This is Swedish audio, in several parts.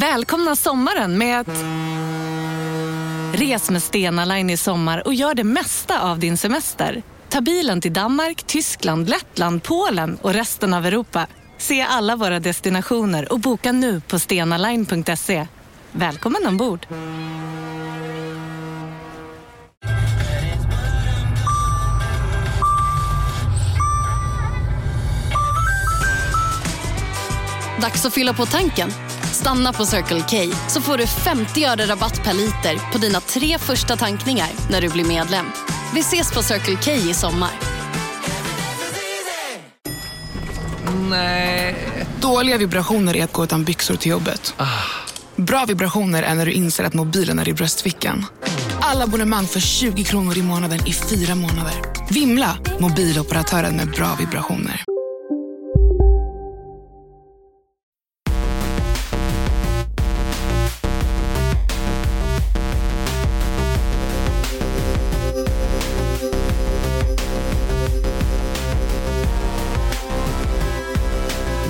Välkomna sommaren med att... Res med Stena Line i sommar och gör det mesta av din semester. Ta bilen till Danmark, Tyskland, Lettland, Polen och resten av Europa. Se alla våra destinationer och boka nu på stenaline.se. Välkommen ombord! Dags att fylla på tanken. Stanna på Circle K så får du 50 öre rabatt per liter på dina tre första tankningar när du blir medlem. Vi ses på Circle K i sommar. Nej. Dåliga vibrationer är att gå utan byxor till jobbet. Bra vibrationer är när du inser att mobilen är i bröstfickan. Alla abonnemang för 20 kronor i månaden i fyra månader. Vimla! Mobiloperatören med bra vibrationer.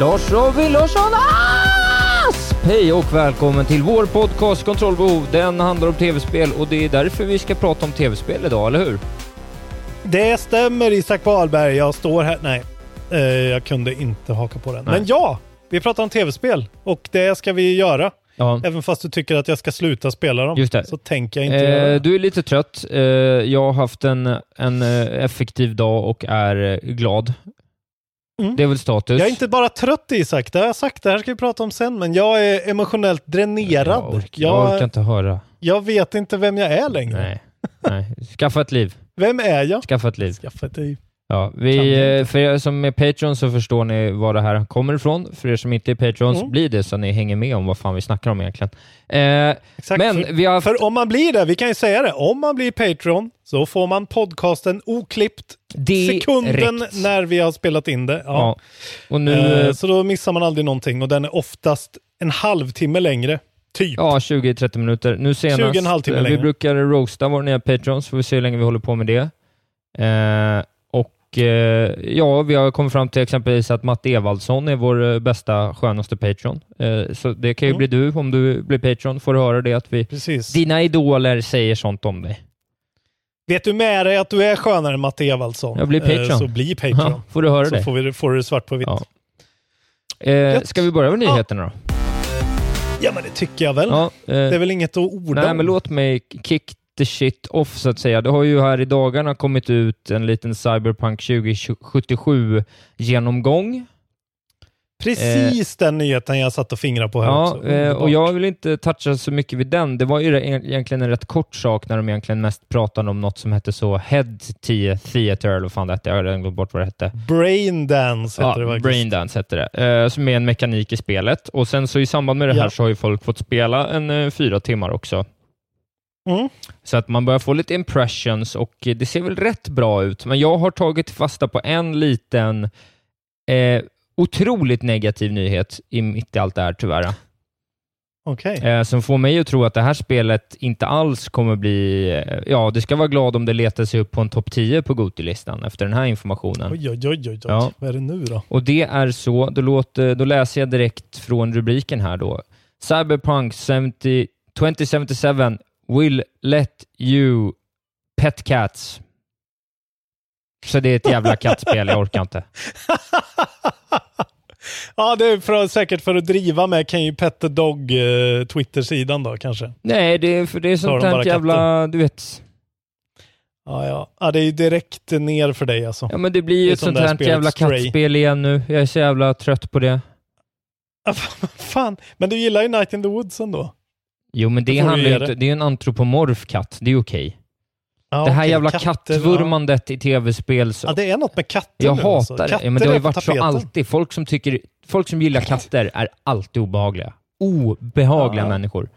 Lars Robin Larsson Asp! Hej och välkommen till vår podcast Kontrollbehov. Den handlar om tv-spel och det är därför vi ska prata om tv-spel idag, eller hur? Det stämmer Isak Wahlberg. Jag står här. Nej, eh, jag kunde inte haka på den. Nej. Men ja, vi pratar om tv-spel och det ska vi göra. Ja. Även fast du tycker att jag ska sluta spela dem Just det. så tänker jag inte göra Eh, det. du är lite trött. Eh, jag har haft en, en eh, effektiv dag och är eh, glad. Mm. Det är väl status. Jag är inte bara trött Isak, det har jag sagt. Det här ska vi prata om sen. Men jag är emotionellt dränerad. jag, orkar, jag orkar jag, inte höra. jag vet inte vem jag är längre. Nej. Nej. Skaffa ett liv. Vem är jag? Skaffa ett liv. Skaffa ett liv. Ja, vi, för er som är Patreon så förstår ni var det här kommer ifrån. För er som inte är Patreons, Mm. blir det så ni hänger med om vad fan vi snackar om egentligen. Eh, Exakt. men för, vi har haft... för om man blir det, vi kan ju säga det, om man blir Patreon så får man podcasten oklippt sekunden direkt. när vi har spelat in det. Ja. Och nu... Eh, eh, Så då missar man aldrig någonting och den är oftast en halvtimme längre. Typ. Ja, 20-30 minuter. Nu senast, 20 en halvtimme eh, vi längre. brukar roasta våra nya Patreons, får vi se hur länge vi håller på med det. Eh, och eh, ja, vi har kommit fram till exempelvis att Matt Evaldsson är vår eh, bästa, skönaste Patreon. Eh, så det kan ju Mm. bli du, om du blir Patreon, får du höra det att vi, Precis. dina idoler säger sånt om dig. Vet du med dig att du är skönare än Matte Evaldsson? Jag blir Patreon. Eh, Så bli Patreon. Ja, får du höra så det. får, vi, får du svart på vitt. Ja. Ja. Ska vi börja med nyheterna då? men det tycker jag väl. Ja, eh, Det är väl inget att orda Nej, om. men låt mig kick the shit off så att säga. Det har ju här i dagarna kommit ut en liten Cyberpunk 2077-genomgång. Precis den nyheten jag satt och fingrade på här Ja, också. eh, och jag vill inte toucha så mycket vid den. Det var ju re- egentligen en rätt kort sak när de egentligen mest pratade om något som hette så Head T- Theater, eller vad fan det hette. Jag har redan glömt bort vad det hette. Braindance heter det Ja, faktiskt. Braindance hette det, eh, som är en mekanik i spelet. Och sen så i samband med det här Ja. så har ju folk fått spela en eh, fyra timmar också. Mm. Så att man börjar få lite impressions och det ser väl rätt bra ut. Men jag har tagit fasta på en liten eh, otroligt negativ nyhet i mitt i allt det här tyvärr. Okej. Eh, som får mig att tro att det här spelet inte alls kommer bli... Eh, ja, det ska vara glad om det letar sig upp på en topp 10 på Goty-listan efter den här informationen. Oj, oj, oj. oj. Ja. Vad är det nu då? Och det är så, då, låter, då läser jag direkt från rubriken här då. Cyberpunk 70, 2077 will let you pet cats. Så det är ett jävla kattspel, jag orkar inte. ja, det är för, säkert för att driva med Can you pet the dog eh, Twitter-sidan då kanske. Nej, det är, för det är sånt här jävla, du vet. Ja, ja. ja, det är ju direkt ner för dig alltså. Ja men det blir ju ett sånt här jävla Stray. kattspel igen nu. Jag är så jävla trött på det. Fan, men du gillar ju Night in the Woods ändå. Jo men det handlar inte, det. det är en antropomorf katt, det är okej. Ja, det här okej, jävla katter, kattvurmandet i tv-spel, så Ja. ja, det är något med katter Jag nu, hatar alltså. det. Katter Ja, men det har ju varit så alltid. Folk som, tycker, folk som gillar katter är alltid obehagliga. Obehagliga Ja. människor.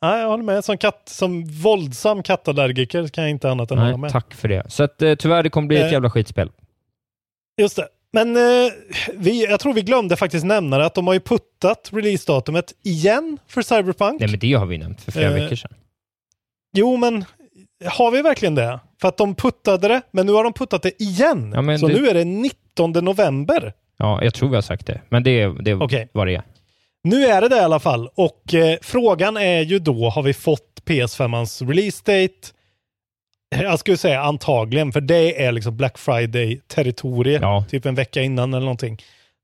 Ja, jag håller med. Som, katt, som våldsam kattallergiker kan jag inte annat än hålla Nej, med. tack för det. Så att, eh, tyvärr, det kommer bli ett Eh. jävla skitspel. Just det. Men eh, vi, jag tror vi glömde faktiskt nämna det, att de har ju puttat releasedatumet igen för Cyberpunk. Nej, men det har vi nämnt för flera Eh. veckor sedan. Jo, men har vi verkligen det? För att de puttade det, men nu har de puttat det igen. Ja, Så det- nu är det 19 november. Ja, jag tror vi har sagt det. Men det är, det är Okej. vad det är. Nu är det det i alla fall och eh, frågan är ju då, har vi fått PS5ans release date? Jag skulle säga antagligen, för det är liksom Black Friday-territoriet, Ja. typ en vecka innan eller någonting.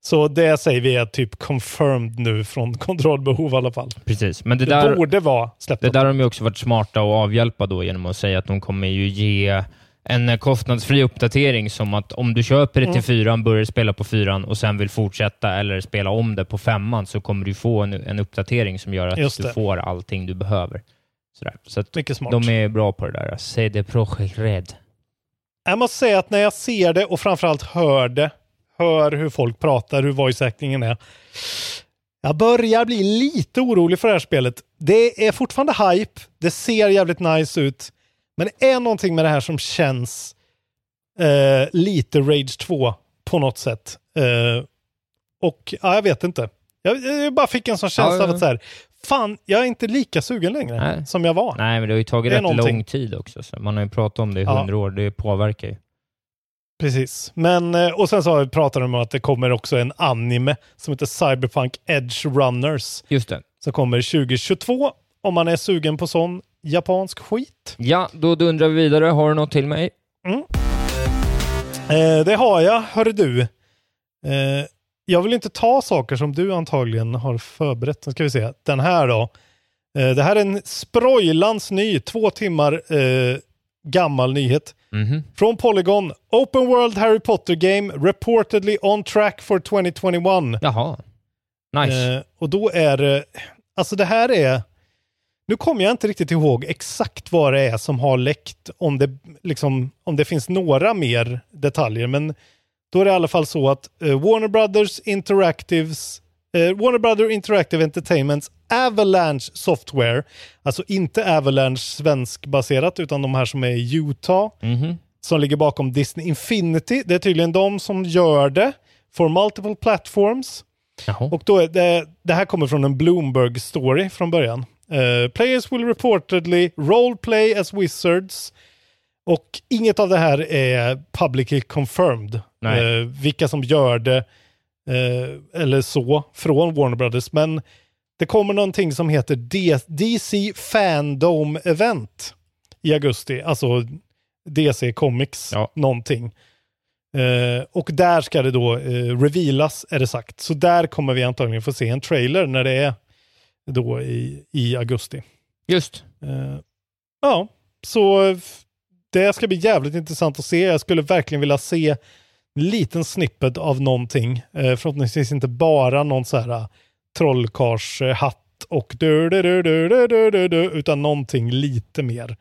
Så det säger vi är typ confirmed nu från kontrollbehov i alla fall. Precis, men det, Det, där, borde vara släppt. det där har de ju också varit smarta att avhjälpa då genom att säga att de kommer ju ge en kostnadsfri uppdatering som att om du köper det till Mm. fyran, börjar spela på fyran och sen vill fortsätta eller spela om det på femman så kommer du få en, en uppdatering som gör att du det. får allting du behöver. Sådär. Så att Mycket smart. de är bra på det där. CD Projekt Red. Jag måste säga att när jag ser det och framförallt hör det, hör hur folk pratar, hur voice actingen är. Jag börjar bli lite orolig för det här spelet. Det är fortfarande hype, det ser jävligt nice ut, men det är någonting med det här som känns eh, lite Rage 2 på något sätt. Eh, och ja, jag vet inte. Jag, jag bara fick en sån känsla Ja, ja, av att så här, fan, jag är inte lika sugen längre Nej. som jag var. Nej, men det har ju tagit rätt någonting. lång tid också. Så man har ju pratat om det i Ja. hundra år. Det påverkar ju. Precis. Men, eh, och sen så har vi pratat om att det kommer också en anime som heter Cyberpunk Edge Runners Just det. som kommer 2022 om man är sugen på sån japansk skit. Ja, då dundrar vi vidare. Har du något till mig? Eh, det har jag, hör du. Eh, jag vill inte ta saker som du antagligen har förberett. Nu ska vi se. Den här då. Eh, det här är en sprojlans ny, två timmar eh, gammal nyhet. Mhm. Från Polygon. Open World Harry Potter Game reportedly on track for 2021. Jaha. Nice. Eh, och då är det, alltså det här är, nu kommer jag inte riktigt ihåg exakt vad det är som har läckt, om det, liksom, om det finns några mer detaljer, men då är det i alla fall så att eh, Warner Brothers Interactives eh, Warner Brother Interactive Entertainments Avalanche Software, alltså inte Avalanche svenskbaserat, utan de här som är i Utah, Mhm. som ligger bakom Disney Infinity. Det är tydligen de som gör det for multiple platforms. Jaha. Och då är det, det här kommer från en Bloomberg story från början. Eh, players will reportedly roleplay as wizards. Och inget av det här är publicly confirmed. Eh, vilka som gör det eh, eller så från Warner Brothers. Men det kommer någonting som heter DC Fandom Event i augusti. Alltså DC Comics Ja. någonting. Eh, och där ska det då eh, revealas, är det sagt. Så där kommer vi antagligen få se en trailer när det är då i, i augusti. Just. Eh, ja, så eh, det ska bli jävligt intressant att se. Jag skulle verkligen vilja se en liten snippet av någonting. Eh, förhoppningsvis inte bara någon så här uh, trollkarlshatt och du, du, du, du, du, du, du, du, utan någonting lite mer.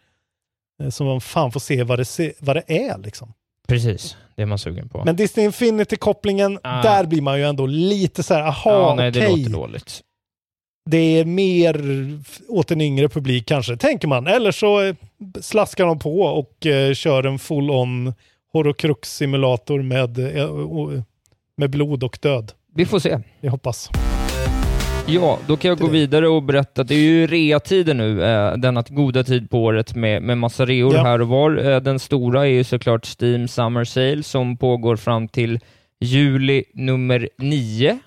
Eh, så man fan får se vad det, se, vad det är liksom. Precis. Det är man sugen på. Men Disney Infinity-kopplingen, Ah. där blir man ju ändå lite så här, aha, ja, nej, det okej. låter dåligt. Det är mer åt en yngre publik kanske, tänker man. Eller så eh, slaskar de på och eh, kör en full-on Horocrux-simulator med, eh, med blod och död. Vi får se. Vi hoppas. Ja, då kan jag gå vidare och berätta att det är ju rea-tider nu, eh, denna goda tid på året med, med massa reor Ja. här och var. Eh, den stora är ju såklart Steam Summer Sale som pågår fram till juli nummer 9.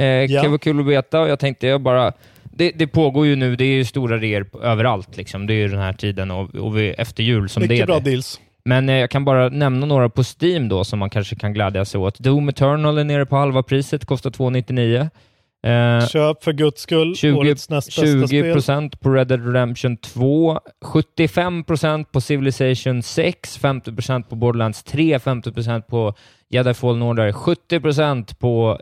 Eh, Ja. Kan vara kul att veta och jag tänkte jag bara det, det pågår ju nu, det är ju stora reor överallt liksom. Det är ju den här tiden och, och efter jul som Mycket det är bra det. deals. Men eh, jag kan bara nämna några på Steam då som man kanske kan glädja sig åt. Doom Eternal är nere på halva priset, kostar 299. Eh, Köp för guds skull 20 årets näst bästa 20 spel. procent på Red Dead Redemption 2, 75 procent på Civilization 6, 50 procent på Borderlands 3, 50 procent på Jedi Fallen Order, 70 procent på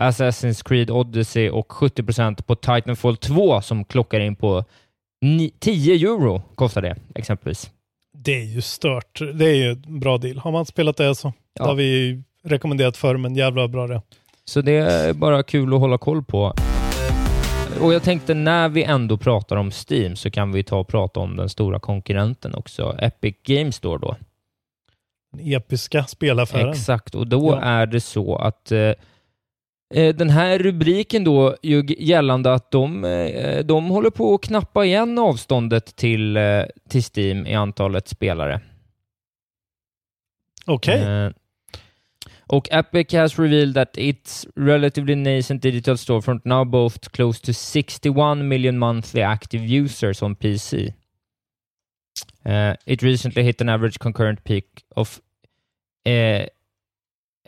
Assassin's Creed Odyssey och 70 procent på Titanfall 2 som klockar in på ni- 10 euro kostar det exempelvis. Det är ju stört. Det är ju en bra deal. Har man spelat det så. Ja. Det har vi rekommenderat förr, men jävla bra det. Så det är bara kul att hålla koll på. Och jag tänkte när vi ändå pratar om Steam så kan vi ta och prata om den stora konkurrenten också, Epic Games Store då. Den episka spelaffären. Exakt, och då Ja. är det så att eh, den här rubriken då gällande att de, eh, de håller på att knappa igen avståndet till, eh, till Steam i antalet spelare. Okej. Eh, Och Epic has revealed that its relatively nascent digital storefront now boasts close to 61 million monthly active users on PC. Uh, it recently hit an average concurrent peak of uh,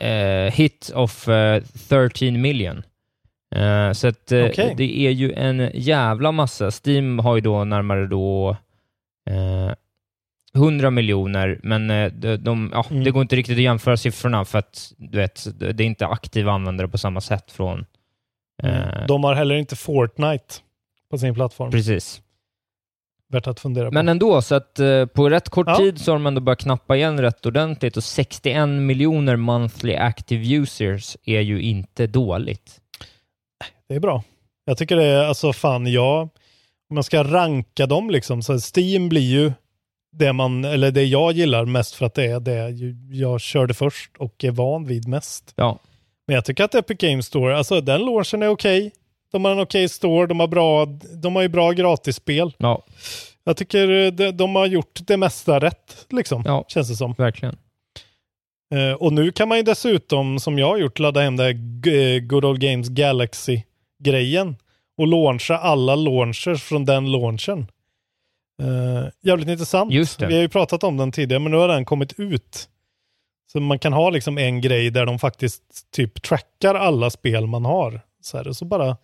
uh, hit of uh, 13 million. Uh, så att, Okej. det är ju en jävla massa. Steam har ju då närmare då uh, 100 miljoner, men de, de, ja, Mm. det går inte riktigt att jämföra siffrorna för att du vet, det är inte aktiva användare på samma sätt från... uh, De har heller inte Fortnite på sin plattform. Precis. Värt att fundera på. Men ändå, så att eh, på rätt kort Ja. tid så har de ändå börjat knappa igen rätt ordentligt och 61 miljoner monthly active users är ju inte dåligt. Det är bra. Jag tycker det är, alltså fan, jag, om man ska ranka dem liksom, så Steam blir ju det man, eller det jag gillar mest för att det är det jag körde först och är van vid mest. Ja, Men jag tycker att Epic Games Store, alltså den launchen är okej. De har en okej store, de har, bra, de har ju bra gratisspel. ja, Jag tycker de, de har gjort det mesta rätt, liksom, Ja. känns det som. verkligen. Eh, och nu kan man ju dessutom, som jag har gjort, ladda hem det här eh, Good Old Games Galaxy-grejen och launcha alla launchers från den launchen. Uh, jävligt intressant. Just det. Vi har ju pratat om den tidigare, men nu har den kommit ut. Så man kan ha liksom en grej där de faktiskt typ trackar alla spel man har. Så, här, så bara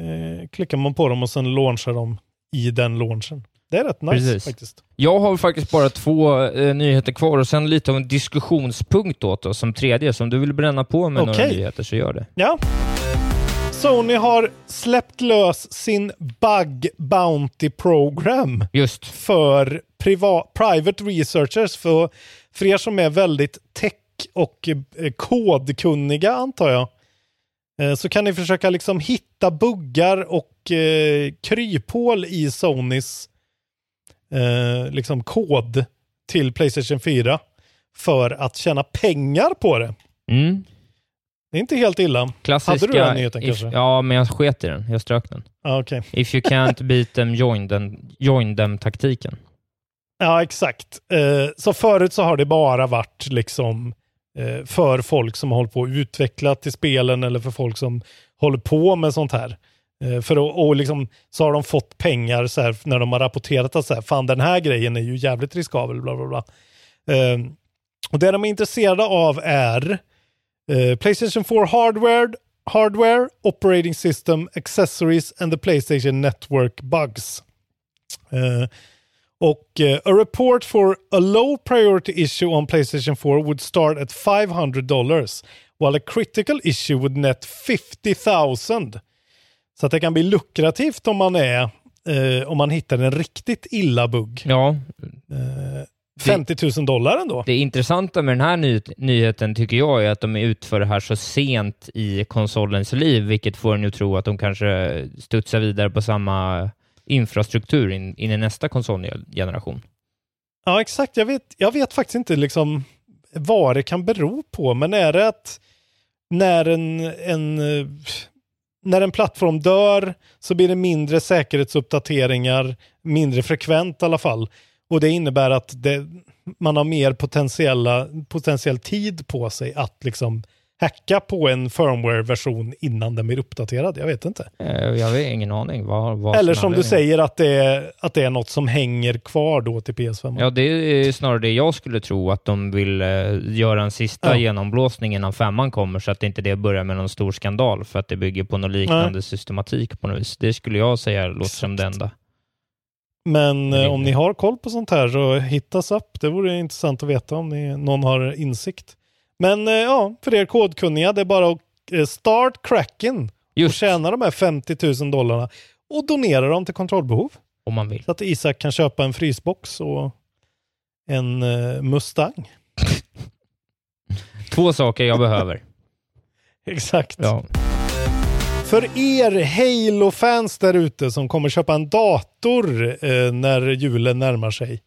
eh, klickar man på dem och sen launchar de i den launchen. Det är rätt nice Precis. faktiskt. Jag har faktiskt bara två eh, nyheter kvar och sen lite av en diskussionspunkt åt oss som tredje. Så om du vill bränna på med några Okej. nyheter så gör det. Ja. Sony har släppt lös sin Bug Bounty Program Just. för priva- private researchers. För, för er som är väldigt tech och eh, kodkunniga antar jag. Eh, Så kan ni försöka liksom hitta buggar och eh, kryphål i Sonys eh, liksom kod till Playstation 4 för att tjäna pengar på det. Mm. Det är inte helt illa. Klassiska... Hade du den nyheten if, kanske? Ja, men jag sket i den. Jag strök den. Ja, okej. If you can't beat them, join them, join them-taktiken. Ja, exakt. Eh, så förut så har det bara varit liksom Eh, för folk som har hållit på att utveckla till spelen eller för folk som håller på med sånt här. Eh, för att, och liksom, så har de fått pengar så här, när de har rapporterat att så här, fan den här grejen är ju jävligt riskabel. Bla, bla, bla. Eh, och det de är intresserade av är eh, Playstation 4 hardware, hardware, operating system, accessories and the Playstation Network bugs. Eh, och eh, a report for a low priority issue on Playstation 4 would start at 500 dollars while a critical issue would net 50 000. Så att det kan bli lukrativt om man är eh, om man hittar en riktigt illa bugg. Ja, 50 000 dollar ändå. det intressanta med den här ny nyheten tycker jag är att de utför det här så sent i konsolens liv, vilket får en att tro att de kanske studsar vidare på samma infrastruktur in, in i nästa konsolgeneration. Ja, exakt. Jag vet, jag vet faktiskt inte liksom vad det kan bero på, men är det att när en, en, när en plattform dör så blir det mindre säkerhetsuppdateringar, mindre frekvent i alla fall. Och det innebär att det, man har mer potentiella, potentiell tid på sig att liksom hacka på en firmware-version innan den blir uppdaterad. Jag vet inte. Eh, Jag har ingen aning. Vad, vad Eller som du säger att det, är, att det är något som hänger kvar då till PS5. Ja, det är snarare det jag skulle tro, att de vill eh, göra en sista Ja. genomblåsning innan femman kommer, så att inte det börjar med någon stor skandal, för att det bygger på någon liknande systematik på något vis. Det skulle jag säga låter som det enda. Men eh, om ni har koll på sånt här så hittas upp. Det vore intressant att veta om ni, någon har insikt. Men eh, ja, för er kodkunniga, det är bara att eh, start cracken och tjäna de här 50 000 dollarna och donera dem till kontrollbehov. om man vill. Så att Isak kan köpa en frysbox och en eh, Mustang. Två saker jag behöver. Exakt. Ja. För er Halo-fans där ute som kommer köpa en dator eh, när julen närmar sig,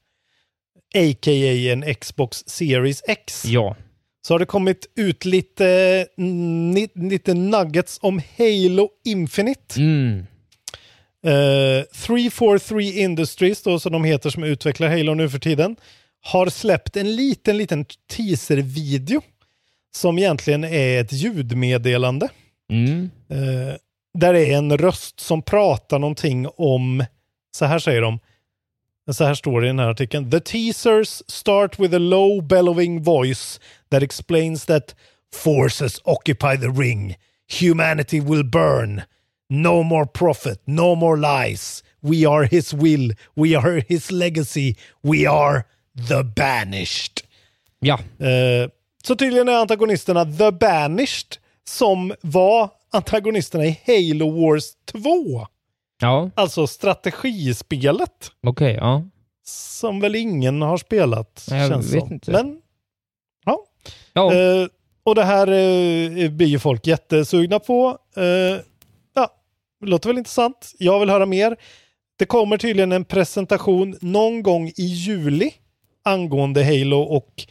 a.k.a. en Xbox Series X, ja. Så har det kommit ut lite, lite nuggets om Halo Infinite. Mm. Eh, 343 Industries, då, som de heter som utvecklar Halo nu för tiden, har släppt en liten, liten teaser-video som egentligen är ett ljudmeddelande. Mm. Eh, där det är en röst som pratar någonting om, så här säger de, så här står det i den här artikeln. The teasers start with a low bellowing voice that explains that forces occupy the ring. Humanity will burn. No more profit, no more lies. We are his will, we are his legacy, we are the banished. Ja, Eh, så tydligen är antagonisterna The Banished som var antagonisterna i Halo Wars 2. ja, Alltså strategispelet okej, ja. som väl ingen har spelat. Jag känns vet som. inte. Men. Ja, Eh, och det här eh, blir ju folk jättesugna på. Eh, ja, låter väl intressant. Jag vill höra mer. Det kommer tydligen en presentation någon gång i juli angående Halo och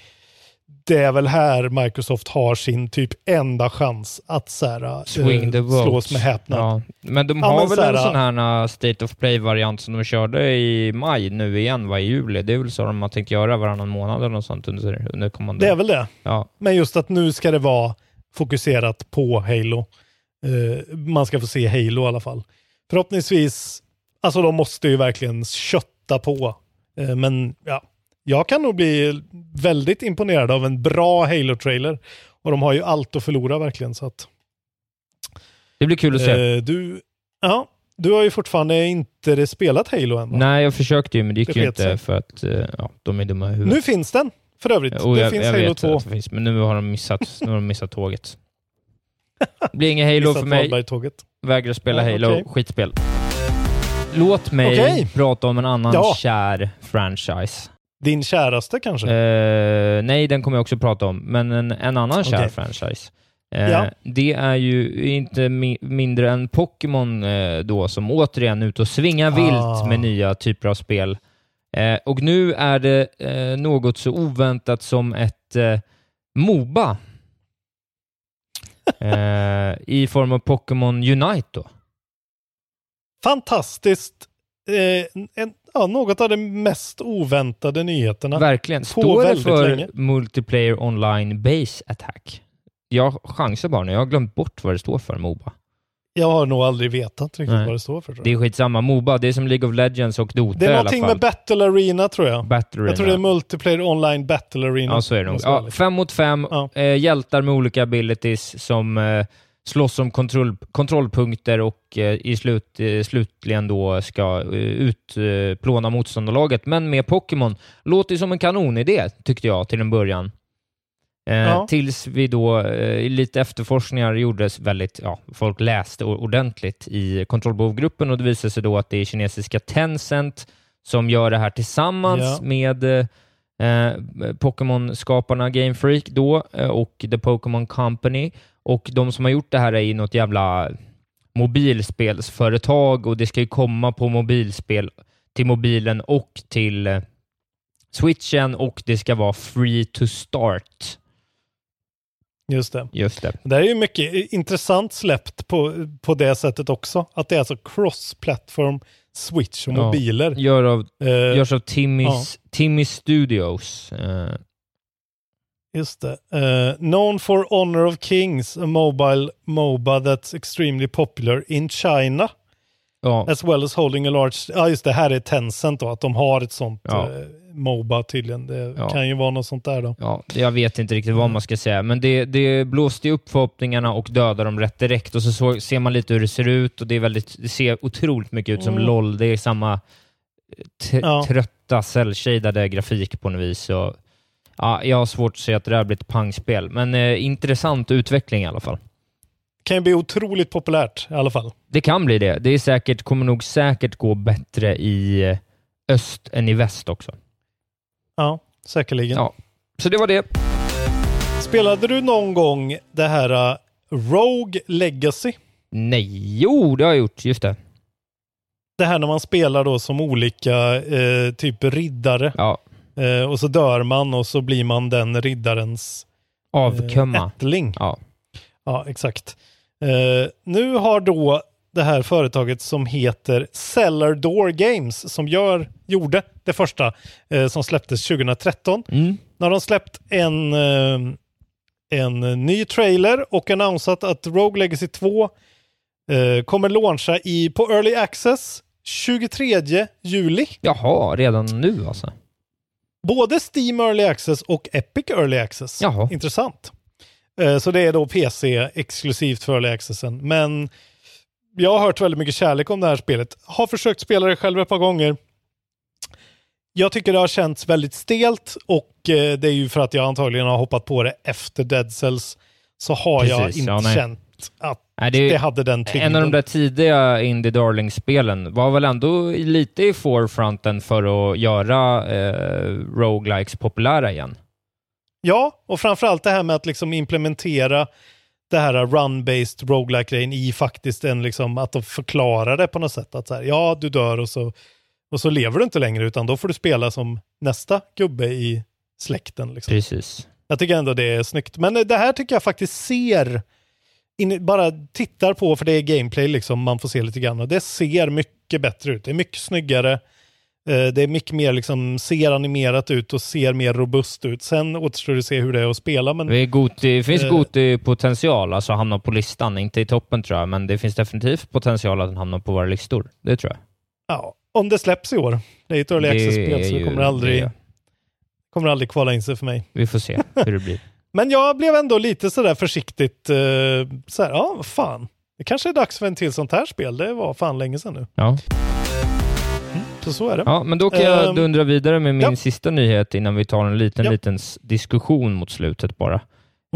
det är väl här Microsoft har sin typ enda chans att så här, eh, swing the vote. slås med häpnad. Ja. Men de Ja, har men väl så här, en sån här uh, State of Play-variant som de körde i maj nu igen, va, i juli. Det är väl så de har tänkt göra varannan månad eller något sånt under, under kommande... Det är väl det. Ja, Men just att nu ska det vara fokuserat på Halo. Eh, man ska få se Halo i alla fall. Förhoppningsvis, alltså de måste ju verkligen kötta på. Eh, men ja, jag kan nog bli väldigt imponerad av en bra Halo-trailer. Och de har ju allt att förlora verkligen. Så att, det blir kul att se. eh, du, ja, du har ju fortfarande inte spelat Halo än va? Nej, jag försökte ju, men det gick Det ju inte sig. för att uh, ja, de är dumma i huvudet. Nu finns den för övrigt. Och det jag, finns jag Halo vet 2. att det finns, men nu har de missat, nu har de missat tåget. Det blir ingen Halo för mig. Vägrar spela Ja, Halo. okej. Skitspel. Låt mig Okej. prata om en annan Ja. kär franchise. Din käraste kanske? Eh, nej, den kommer jag också prata om, men en, en annan kär Okej. franchise. Eh, Ja. Det är ju inte mi mindre än Pokémon eh, då som återigen är ute och svingar Ah. vilt med nya typer av spel. Eh, och nu är det något så oväntat som ett Moba. I form av Pokémon Unite då. fantastiskt. Eh, en, ja, något av de mest oväntade nyheterna. Verkligen. Står det för länge. Multiplayer Online Base Attack? Jag chansar bara nu. Jag har glömt bort vad det står för, Moba. Jag har nog aldrig vetat riktigt Nej. vad det står för. Det är skitsamma. Moba, det är som League of Legends och Dota Det är någonting med Battle Arena tror jag. Battle Jag tror det är Arena. Multiplayer Online Battle Arena. Ja, så är det nog. Ja, fem mot fem. Ja. Eh, hjältar med olika abilities som eh, slåss om kontroll, kontrollpunkter och eh, i slut, eh, slutligen då ska eh, utplåna motståndarlaget. Men med Pokémon låter som en kanonidé, tyckte jag till en början. Eh, Ja. Tills vi då, eh, lite efterforskningar gjordes väldigt, ja, folk läste ordentligt i kontrollbehovgruppen och det visade sig då att det är kinesiska Tencent som gör det här tillsammans Ja. med eh, Pokémon-skaparna Game Freak då och The Pokémon Company. Och de som har gjort det här är ju något jävla mobilspelsföretag och det ska ju komma på mobilspel till mobilen och till eh, switchen och det ska vara free to start. Just det. Just det. Det här är ju mycket intressant släppt på, på det sättet också. Att det är alltså cross-platform switch och Ja. mobiler. Gör av, Eh, görs av Timmys, Timmy Studios. Eh, Just det. Eh, known for Honor of Kings, a mobile MOBA that's extremely popular in China. ja, As well as holding a large... Ja, just det. Här är Tencent då. Att de har ett sånt Ja. eh, MOBA tydligen. Det Ja. kan ju vara något sånt där då. ja, jag vet inte riktigt vad man ska säga, men det, det blåste ju upp förhoppningarna och dödade dem rätt direkt och så, så ser man lite hur det ser ut och det, är väldigt, det ser otroligt mycket ut som Mm. LOL. Det är samma t- Ja. trötta cell-shadade grafik på något vis. Och, ja, jag har svårt att se att det där blir ett pangspel, men eh, intressant utveckling i alla fall. Kan ju bli otroligt populärt i alla fall. Det kan bli det. Det är säkert, kommer nog säkert gå bättre i eh, öst än i väst också. Ja, säkerligen. Ja. Så det var det. Spelade du någon gång det här uh, Rogue Legacy? Nej, jo, det har jag gjort. Just det. Det här när man spelar då som olika eh, typ riddare. Ja. Eh, och så dör man och så blir man den riddarens eh, Avkumma. ättling. Ja. Ja, exakt. Eh, nu har då det här företaget som heter Cellar Door Games som gör, gjorde det första eh, som släpptes 2013. Mm. Har de släppt en, eh, en ny trailer och annonsat att Rogue Legacy 2 eh, kommer launcha i, på Early Access 23 juli. Jaha, redan nu alltså? Både Steam Early Access och Epic Early Access. Jaha. Intressant. Eh, så det är då PC exklusivt för Early Accessen. Men jag har hört väldigt mycket kärlek om det här spelet. Har försökt spela det själv ett par gånger. Jag tycker det har känts väldigt stelt och eh, det är ju för att jag antagligen har hoppat på det efter Dead Cells. Så har jag Precis, inte ja, känt att Nej, det det hade den tyngden. En av de där tidiga Indie Darling-spelen var väl ändå lite i forefronten för att göra eh, roguelikes populära igen. Ja, och framförallt det här med att liksom implementera det här run-based roguelike-grejen i faktiskt en liksom, att de förklarar det på något sätt. Att så här, ja, du dör och så, och så lever du inte längre, utan då får du spela som nästa gubbe i släkten. Liksom. Precis. Jag tycker ändå det är snyggt. Men det här tycker jag faktiskt ser, in, bara tittar på, för det är gameplay liksom, man får se lite grann, och det ser mycket bättre ut. Det är mycket snyggare. Eh, Det är mycket mer liksom, ser animerat ut och ser mer robust ut. Sen återstår det att se hur det är att spela, men Det, är god, det finns Eh. god potential, alltså att hamna på listan. Inte i toppen tror jag, men det finns definitivt potential att den hamnar på våra listor. Det tror jag. ja, om det släpps i år. Det är ett early access-spel, så det kommer aldrig, det- kommer aldrig kvala in sig för mig. Vi får se hur det blir. Men jag blev ändå lite sådär försiktigt, eh, såhär, ja, fan. Det kanske är dags för en till sånt här spel. Det var fan länge sedan nu. Ja. Så så är det. Ja, men då kan jag Ehm, dundra vidare med min ja. sista nyhet innan vi tar en liten, Ja. liten diskussion mot slutet bara.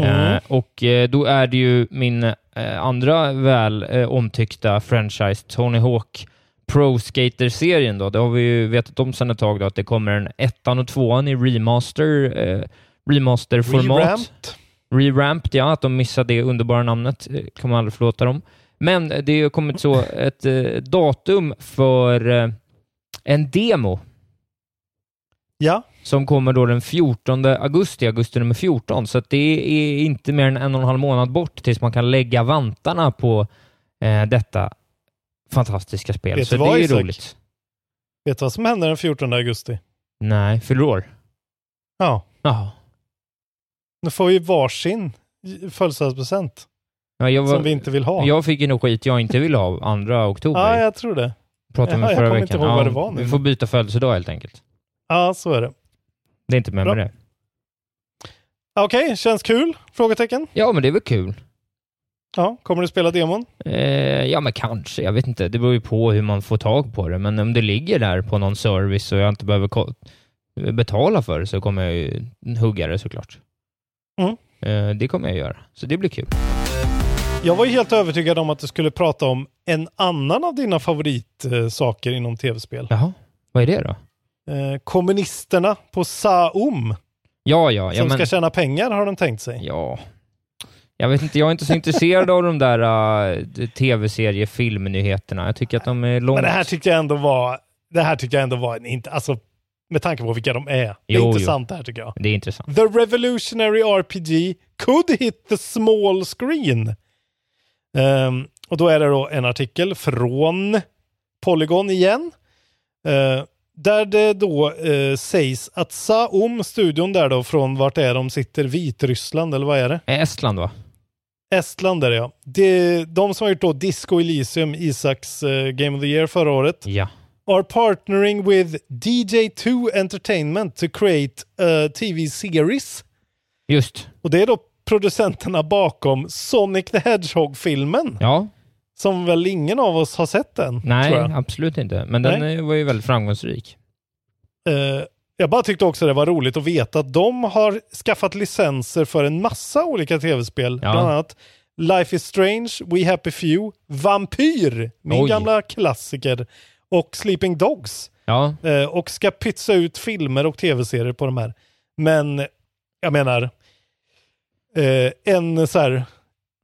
Mm. Eh, och eh, då är det ju min eh, andra väl eh, omtyckta franchise, Tony Hawk Pro Skater-serien. Då. Det har vi ju vetat om sedan ett tag då, att det kommer en ettan och tvåan i remaster, eh, remasterformat. Revamped. Reramped, ja, att de missade det underbara namnet. eh, kan man aldrig förlåta dem. Men det har kommit så ett eh, datum för eh, en demo Ja, som kommer då den 14 augusti, augusti nummer 14. Så det är inte mer än en och en halv månad bort tills man kan lägga vantarna på eh, detta fantastiska spel. Vet så det vad, är ju Isak? roligt. vet du vad som händer den 14 augusti? Nej, fyller år? Ja, Ja. Nu får vi varsin födelsedagspresent ja jag, som vi inte vill ha. jag fick ju nog skit jag inte ville ha andra oktober. ja, jag tror det. Pratade Ja, med jag förra kommer veckan. inte ihåg vad det var nu. Vi får byta födelsedag helt enkelt. Ja, så är det. Det är inte med Bra. med det. Okej, känns kul? Frågetecken. Ja, men det är väl kul. Ja, kommer du spela demon? Eh, ja, men kanske. Jag vet inte. Det beror ju på hur man får tag på det. Men om det ligger där på någon service och jag inte behöver betala för det så kommer jag ju hugga det såklart. Mm. Eh, det kommer jag göra. Så det blir kul. Jag var ju helt övertygad om att du skulle prata om en annan av dina favoritsaker inom tv-spel. Jaha, vad är det då? Eh, kommunisterna på Saum, Ja, ja. ja som men, ska tjäna pengar har de tänkt sig. Ja. Jag vet inte, jag är inte så intresserad av de där uh, tv-serie filmnyheterna. Jag tycker att de är långt... Men det här tyckte jag ändå var, det här tyckte jag ändå var en, inte, alltså med tanke på vilka de är. Det är Jo, jo. intressant det här tycker jag. Det är intressant. The Revolutionary RPG could hit the small screen. Ehm, och då är det då en artikel från Polygon igen. eh, där det då eh, sägs att Saum, studion där då från vart är de sitter, Vitryssland eller vad är det? Eh, Estland va? Estland är det ja. Det, de som har gjort då Disco Elysium, Isaks eh, Game of the Year förra året, Ja. Are partnering with DJ2 Entertainment to create a TV series. Just. Och det är då producenterna bakom Sonic the Hedgehog-filmen. Ja. Som väl ingen av oss har sett än, Nej, absolut inte. Men den Nej. var ju väldigt framgångsrik. Eh, jag bara tyckte också det var roligt att veta att de har skaffat licenser för en massa olika tv-spel. Ja. Bland annat Life is Strange, We Happy Few, Vampyr, min Oj. gamla klassiker, och Sleeping Dogs. Ja, Eh, och ska pytsa ut filmer och tv-serier på de här. Men jag menar, eh, en så här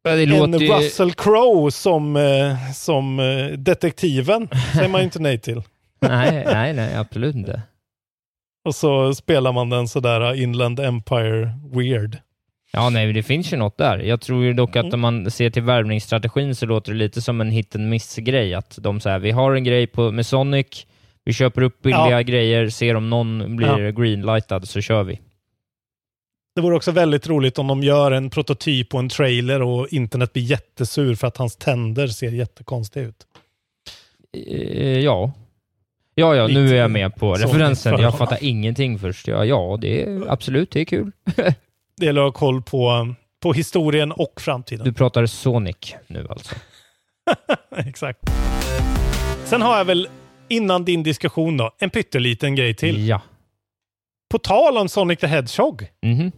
en låter. Russell Crowe som, eh, som detektiven säger man ju inte nej till. Nej, nej, nej, absolut inte. Och så spelar man den sådär Inland Empire weird. Ja, nej, det finns ju något där. Jag tror ju dock Mm. att om man ser till värvningsstrategin så låter det lite som en hit and miss-grej. Att de säger vi har en grej på, med Sonic, vi köper upp billiga Ja. grejer, ser om någon blir Ja. greenlightad så kör vi. Det vore också väldigt roligt om de gör en prototyp och en trailer och internet blir jättesur för att hans tänder ser jättekonstiga ut. Eh, ja. Ja, ja, nu är jag med på referensen. Jag fattar ingenting först. Ja, ja det är absolut, det är kul. Det gäller att ha koll på, på historien och framtiden. Du pratar Sonic nu alltså. Exakt. Sen har jag väl, innan din diskussion då, en pytteliten grej till. Ja. På tal om Sonic the Hedgehog. Mhm.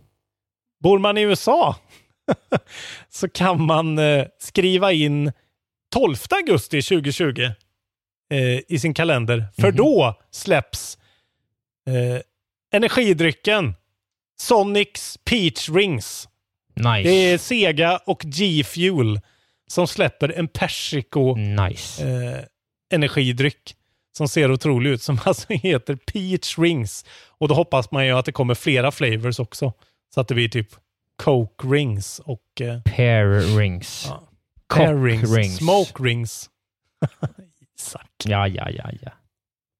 Bor man i USA så kan man eh, skriva in 12 augusti 2020 eh, i sin kalender. För Mhm. då släpps eh, energidrycken Sonics Peach Rings. Nice. Det är Sega och G-Fuel som släpper en persiko Nice. eh, energidryck som ser otrolig ut, som alltså heter Peach Rings. Och då hoppas man ju att det kommer flera flavors också. Så att det blir typ Coke Rings och eh, Pear rings. Ja. Pear rings, rings. Smoke Rings. Isak. Ja, ja, ja, ja.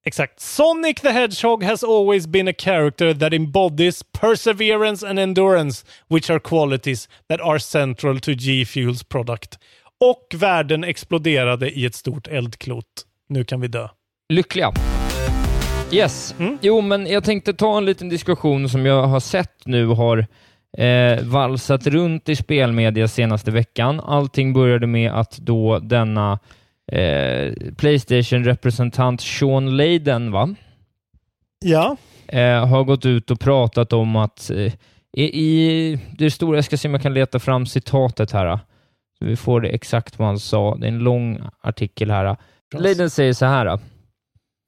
Exakt. Sonic the Hedgehog has always been a character that embodies perseverance and endurance, which are qualities that are central to G-Fuels product. Och världen exploderade i ett stort eldklot. Nu kan vi dö. Lyckliga. Yes. Mm. Jo, men jag tänkte ta en liten diskussion som jag har sett nu har eh, valsat runt i spelmedia senaste veckan. Allting började med att då denna eh, Playstation-representant Sean Layden, va? Ja. eh, har gått ut och pratat om att eh, i, det stora, jag ska se om jag kan leta fram citatet här, eh, så vi får det exakt vad han sa. Det är en lång artikel här. Leiden säger så här. eh,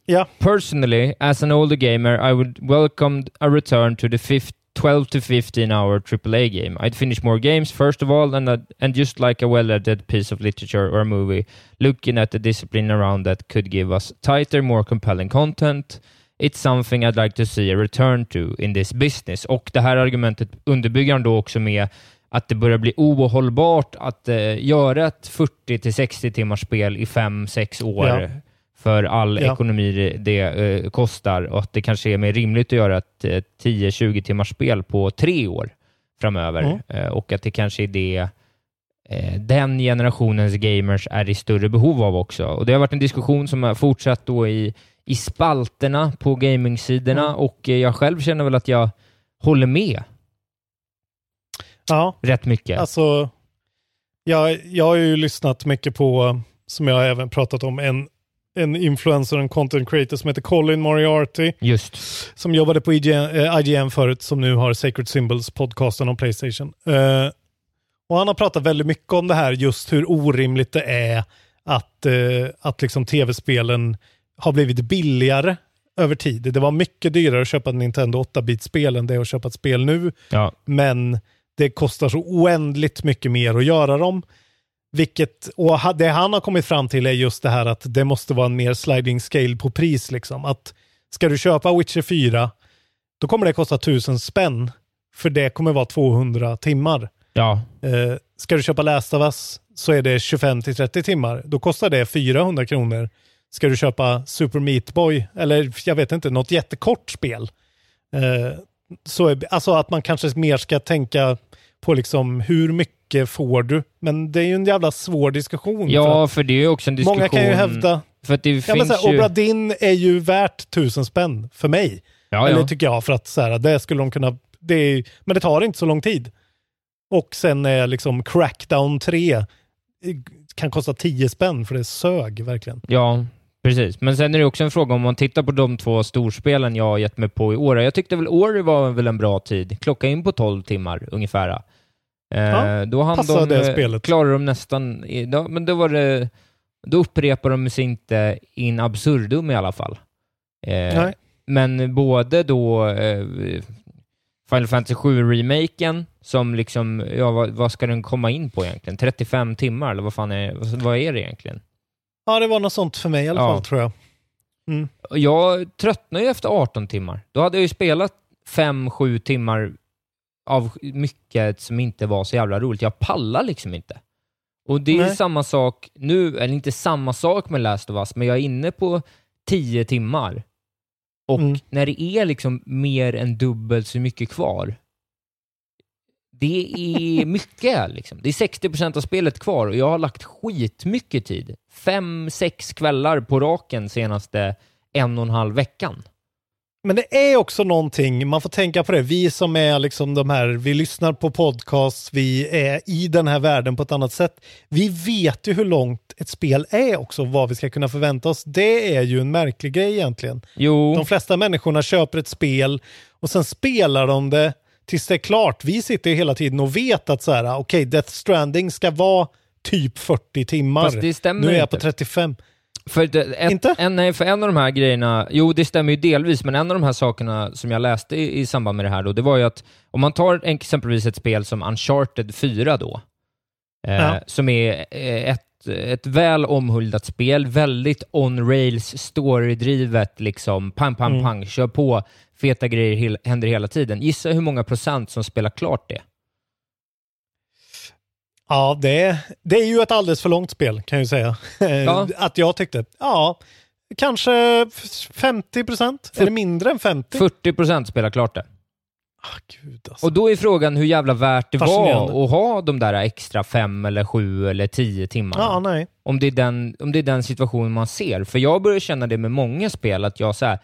Ja. Personally, as an older gamer, I would welcome a return to the fif- 12 to 15 hour AAA game. I'd finish more games, first of all, and, I'd, and just like a well-edited piece of literature or a movie, looking at the discipline around that could give us tighter, more compelling content. It's something I'd like to see a return to in this business. Och det här argumentet underbygger han då också med att det börjar bli ohållbart att eh, göra ett 40 till 60 timmars spel i 5-6 år Ja för all Ja. ekonomi det, eh, kostar och att det kanske är mer rimligt att göra ett eh, 10-20 timmars spel på tre år framöver Mm. eh, och att det kanske är det eh, den generationens gamers är i större behov av också. Och Det har varit en diskussion som har fortsatt då i, i spalterna på gamingsidorna Mm. och eh, jag själv känner väl att jag håller med Ja. rätt mycket. Alltså, jag, jag har ju lyssnat mycket på, som jag även pratat om, en, en influencer, en content creator som heter Colin Moriarty, Just. som jobbade på IGN, eh, IGN förut, som nu har Sacred Symbols, podcasten om Playstation. Eh, och han har pratat väldigt mycket om det här, just hur orimligt det är att, eh, att liksom tv-spelen har blivit billigare över tid. Det var mycket dyrare att köpa ett Nintendo 8-bit-spel än det är att köpa ett spel nu Ja. men det kostar så oändligt mycket mer att göra dem. Vilket, och det han har kommit fram till är just det här att det måste vara en mer sliding scale på pris. Liksom. Att ska du köpa Witcher 4, då kommer det kosta 1000 spänn. För det kommer vara 200 timmar. Ja. Eh, ska du köpa Last of Us så är det 25-30 timmar. Då kostar det 400 kronor. Ska du köpa Super Meat Boy, eller jag vet inte, något jättekort spel. Eh, så är, alltså att man kanske mer ska tänka på liksom hur mycket får du? Men det är ju en jävla svår diskussion. för ja, att för det är ju också en diskussion. många kan ju hävda, För att det ja, finns här, ju... Obradin är ju värt tusen spänn för mig. ja, Eller ja. tycker jag, för att så här, det skulle de kunna, det är, men det tar inte så lång tid. Och sen är liksom Crackdown 3 eh, kan kosta 10 spänn för det sög verkligen. Ja, precis. Men sen är det också en fråga om man tittar på de två storspelen jag har gett mig på i år. Jag tyckte väl Ori var väl en bra tid. Klocka in på 12 timmar ungefär. Eh, Ja, då hann de, det eh, spelet. Klarar de nästan... Då, men då var det... Då upprepar de sig inte in absurdum i alla fall. Eh. Men både då eh, Final Fantasy 7-remaken, som liksom, ja vad, vad ska den komma in på egentligen? 35 timmar, eller vad fan är, vad, är det egentligen? Ja, det var något sånt för mig i alla Ja. fall tror jag. Och Jag tröttnade ju efter 18 timmar. Då hade jag ju spelat 5-7 timmar av mycket som inte var så jävla roligt. Jag pallar liksom inte. Och det är Nej. samma sak nu, eller inte samma sak med Last of Us, men jag är inne på 10 timmar. Och Mm. när det är liksom mer än dubbelt så mycket kvar, det är mycket. Liksom. Det är 60% av spelet kvar och jag har lagt skitmycket tid. Fem, sex kvällar på raken senaste en och en halv veckan. Men det är också någonting, man får tänka på det, vi som är liksom de här, vi lyssnar på podcasts, vi är i den här världen på ett annat sätt. Vi vet ju hur långt ett spel är också, vad vi ska kunna förvänta oss. Det är ju en märklig grej egentligen. Jo. De flesta människorna köper ett spel och sen spelar de det tills det är klart. Vi sitter ju hela tiden och vet att så här, okej, okay, Death Stranding ska vara typ 40 timmar. Fast det stämmer nu är jag inte. på 35. För, det, ett, Inte? En, nej, för en av de här grejerna, jo det stämmer ju delvis, men en av de här sakerna som jag läste i, i samband med det här då, det var ju att om man tar exempelvis ett spel som Uncharted 4 då, eh, Ja. som är eh, ett, ett väl omhuldat spel, väldigt on-rails, storydrivet, liksom pang, pang, Mm. pang, kör på, feta grejer händer hela tiden. Gissa hur många procent som spelar klart det? Ja, det, det är ju ett alldeles för långt spel kan jag ju säga. Ja. att jag tyckte, ja, kanske 50 procent? Det mindre än 50? 40 procent spelar klart det. Ah, gud alltså. Och då är frågan hur jävla värt det var att ha de där extra fem eller sju eller tio timmarna. Ja, nej. om, det är den, om det är den situationen man ser. För jag börjar känna det med många spel, att jag så här,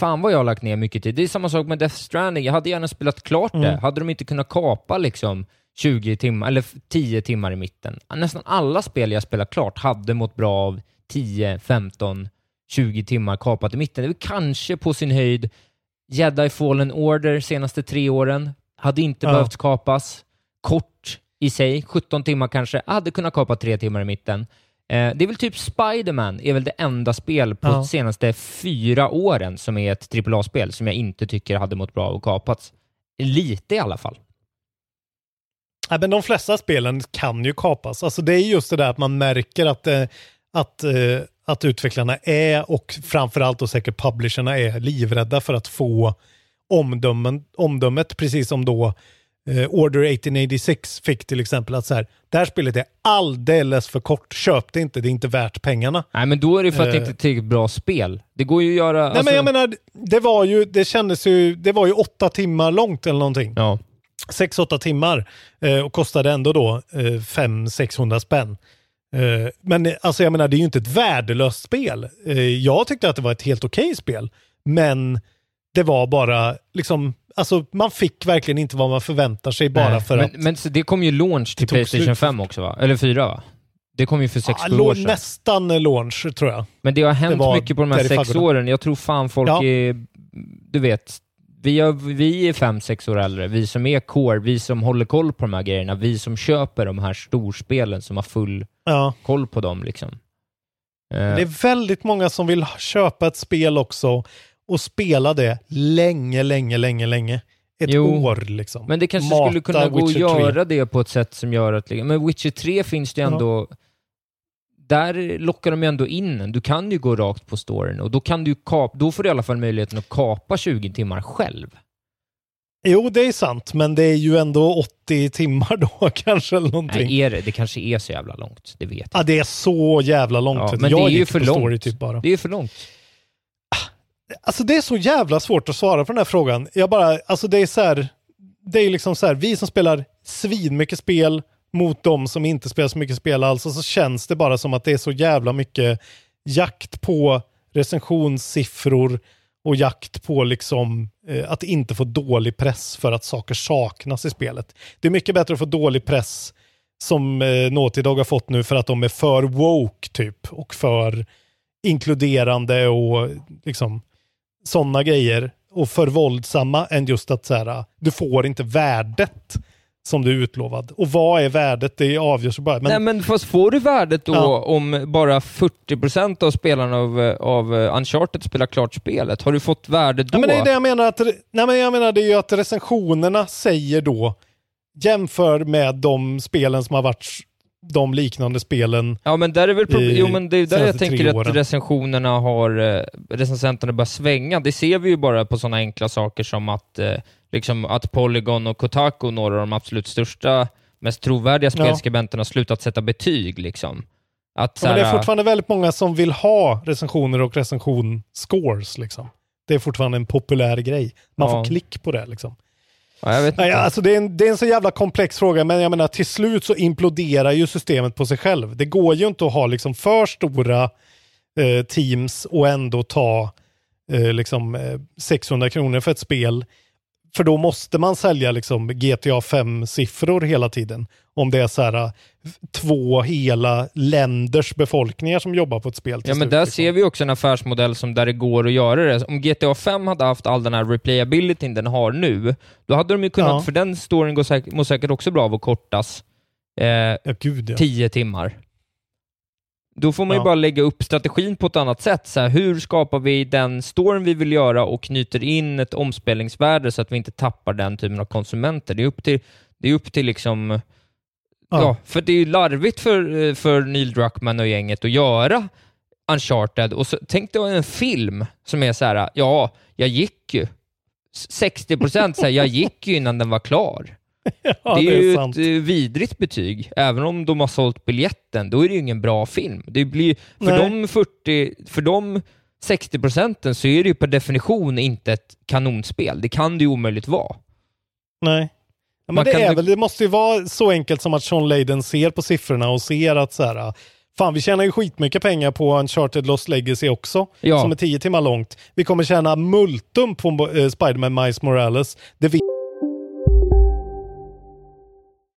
fan vad jag har lagt ner mycket tid. Det är samma sak med Death Stranding. Jag hade gärna spelat klart det. Mm. Hade de inte kunnat kapa liksom 20 timmar, eller 10 timmar i mitten. Nästan alla spel jag spelat klart hade mått bra av 10, 15, 20 timmar kapat i mitten. Det väl kanske på sin höjd Jedi Fallen Order senaste tre åren. Hade inte Ja. behövt kapas. Kort i sig, 17 timmar kanske. Hade kunnat kapa tre timmar i mitten. Eh, det är väl typ Spider-Man är väl det enda spel på Ja. senaste fyra åren som är ett AAA-spel som jag inte tycker hade mått bra av att kapats. Lite i alla fall. Nej, men de flesta spelen kan ju kapas. Alltså det är just det där att man märker att, eh, att, eh, att utvecklarna är och framförallt och säkert publisherna är livrädda för att få omdömen, omdömet, precis som då eh, Order 1886 fick till exempel. Att så här, det här spelet är alldeles för kort, köp det inte, det är inte värt pengarna. Nej, men då är det för att det inte är tillräckligt bra spel. Det går ju att göra... Nej alltså- men jag menar, det var ju, det kändes ju, det var ju åtta timmar långt eller någonting. Ja. 6-8 timmar eh, och kostade ändå då eh, 500-600 spänn. Eh, men alltså jag menar, det är ju inte ett värdelöst spel. Eh, jag tyckte att det var ett helt okej spel, men det var bara liksom, alltså man fick verkligen inte vad man förväntar sig bara Nej, för men, att... Men det kom ju launch till Playstation slut. 5 också va? Eller 4 va? Det kom ju för sex Ah, år sedan. nästan eh, launch tror jag. Men det har hänt Det mycket på de här sex åren. Jag tror fan folk Ja. är... Du vet, vi, har, vi är fem, sex år äldre. Vi som är core, vi som håller koll på de här grejerna, vi som köper de här storspelen som har full Ja. koll på dem liksom. Eh, Det är väldigt många som vill köpa ett spel också och spela det länge, länge, länge, länge. Ett Jo, år liksom. Men det kanske Mata skulle kunna gå att Witcher 3. göra det på ett sätt som gör att... Men Witcher 3 finns det ju Ja. Där lockar de ju ändå in. Du kan ju gå rakt på storyn och då kan du kap, Då får du i alla fall möjligheten att kapa 20 timmar själv. Jo, det är sant, men det är ju ändå 80 timmar då kanske eller någonting. Nej, är det? Det kanske är så jävla långt. Det vet jag. Ja, det är så jävla långt. Ja, men jag det är ju för långt. typ bara. Det är ju för långt. Alltså det är så jävla svårt att svara på den här frågan. Jag bara, alltså det är så här, det är liksom så här, vi som spelar svin mycket spel mot de som inte spelar så mycket spel alls, och så känns det bara som att det är så jävla mycket jakt på recensionssiffror och jakt på liksom eh, att inte få dålig press för att saker saknas i spelet. Det är mycket bättre att få dålig press som eh, Naughty Dog har fått nu för att de är för woke typ och för inkluderande och liksom sådana grejer och för våldsamma än just att så här, du får inte värdet som du utlovad. Och vad är värdet? Det avgörs bara. Men, Nej men fast får du värdet då Ja. om bara 40% av spelarna av, av Uncharted spelar klart spelet? Har du fått värdet då? Ja, men det är det jag menar. Att, nej, men jag menar det är ju att recensionerna säger då, jämför med de spelen som har varit de liknande spelen. Ja men där är väl pro- i jo, men det är där jag tänker att recensionerna har, eh, recensenterna börjar svänga. Det ser vi ju bara på sådana enkla saker som att, eh, liksom att Polygon och Kotaku, några av de absolut största, mest trovärdiga Ja. spelskribenterna, har slutat sätta betyg liksom. Att, Ja, men det är fortfarande väldigt många som vill ha recensioner och recension-scores. Liksom. Det är fortfarande en populär grej. Man Ja. får klick på det. Liksom. Ja, jag vet inte. Nej, alltså det, är en, det är en så jävla komplex fråga, men jag menar till slut så imploderar ju systemet på sig själv. Det går ju inte att ha liksom för stora eh, teams och ändå ta eh, liksom, eh, 600 kronor för ett spel. För då måste man sälja liksom GTA 5-siffror hela tiden. Om det är så här eh, två hela länders befolkningar som jobbar på ett spel. Ja, men slut, där liksom. ser vi också en affärsmodell som där det går att göra det. Om GTA 5 hade haft all den här replayabilityn den har nu, då hade de ju kunnat, Ja. för den storyn går säkert, mår säkert också bra av att kortas eh, Ja, gud ja. 10 timmar. Då får man ju Ja. bara lägga upp strategin på ett annat sätt. Så här, hur skapar vi den storyn vi vill göra och knyter in ett omspelningsvärde så att vi inte tappar den typen av konsumenter? Det är upp till, det är upp till liksom... Ja. Ja. för det är ju larvigt för, för Neil Druckmann och gänget att göra Uncharted och så, tänk dig en film som är så här, ja, jag gick ju. 60 procent, jag gick ju innan den var klar. Ja, det är ju sant. ett eh, vidrigt betyg. Även om de har sålt biljetten, då är det ju ingen bra film. Det blir, för, Nej. de 40, för de 60 procenten så är det ju per definition inte ett kanonspel. Det kan det ju omöjligt vara. Nej. Ja, men det, kan är väl, det måste ju vara så enkelt som att Sean Layden ser på siffrorna och ser att så här, fan vi tjänar ju skitmycket pengar på Uncharted Lost Legacy också, Ja. som är tio timmar långt. Vi kommer tjäna multum på uh, Spiderman Miles Morales. Det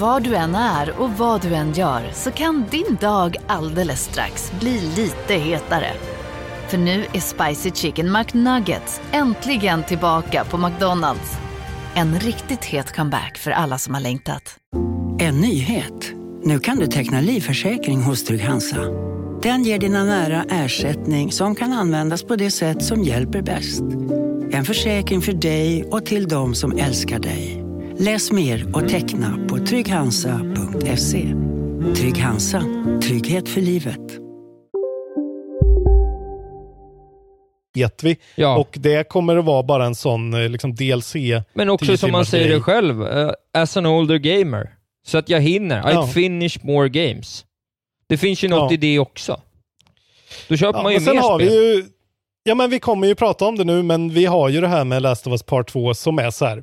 Var du än är och vad du än gör så kan din dag alldeles strax bli lite hetare. För nu är Spicy Chicken McNuggets äntligen tillbaka på McDonalds. En riktigt het comeback för alla som har längtat. En nyhet. Nu kan du teckna livförsäkring hos Trygg-Hansa. Den ger dina nära ersättning som kan användas på det sätt som hjälper bäst. En försäkring för dig och till de som älskar dig. Läs mer och teckna på trygghansa.se. Trygg Hansa. Trygghet för livet. vet vi. Ja. Och det kommer att vara bara en sån eh, liksom, DLC. Men också som man säger det själv, eh, as an older gamer. Så att jag hinner. Ja. I finish more games. Det finns ju något Ja. i det också. Då köper Ja, man ju sen mer har spel. vi ju, ja men vi kommer ju prata om det nu, men vi har ju det här med Last of Us Part 2 som är så här.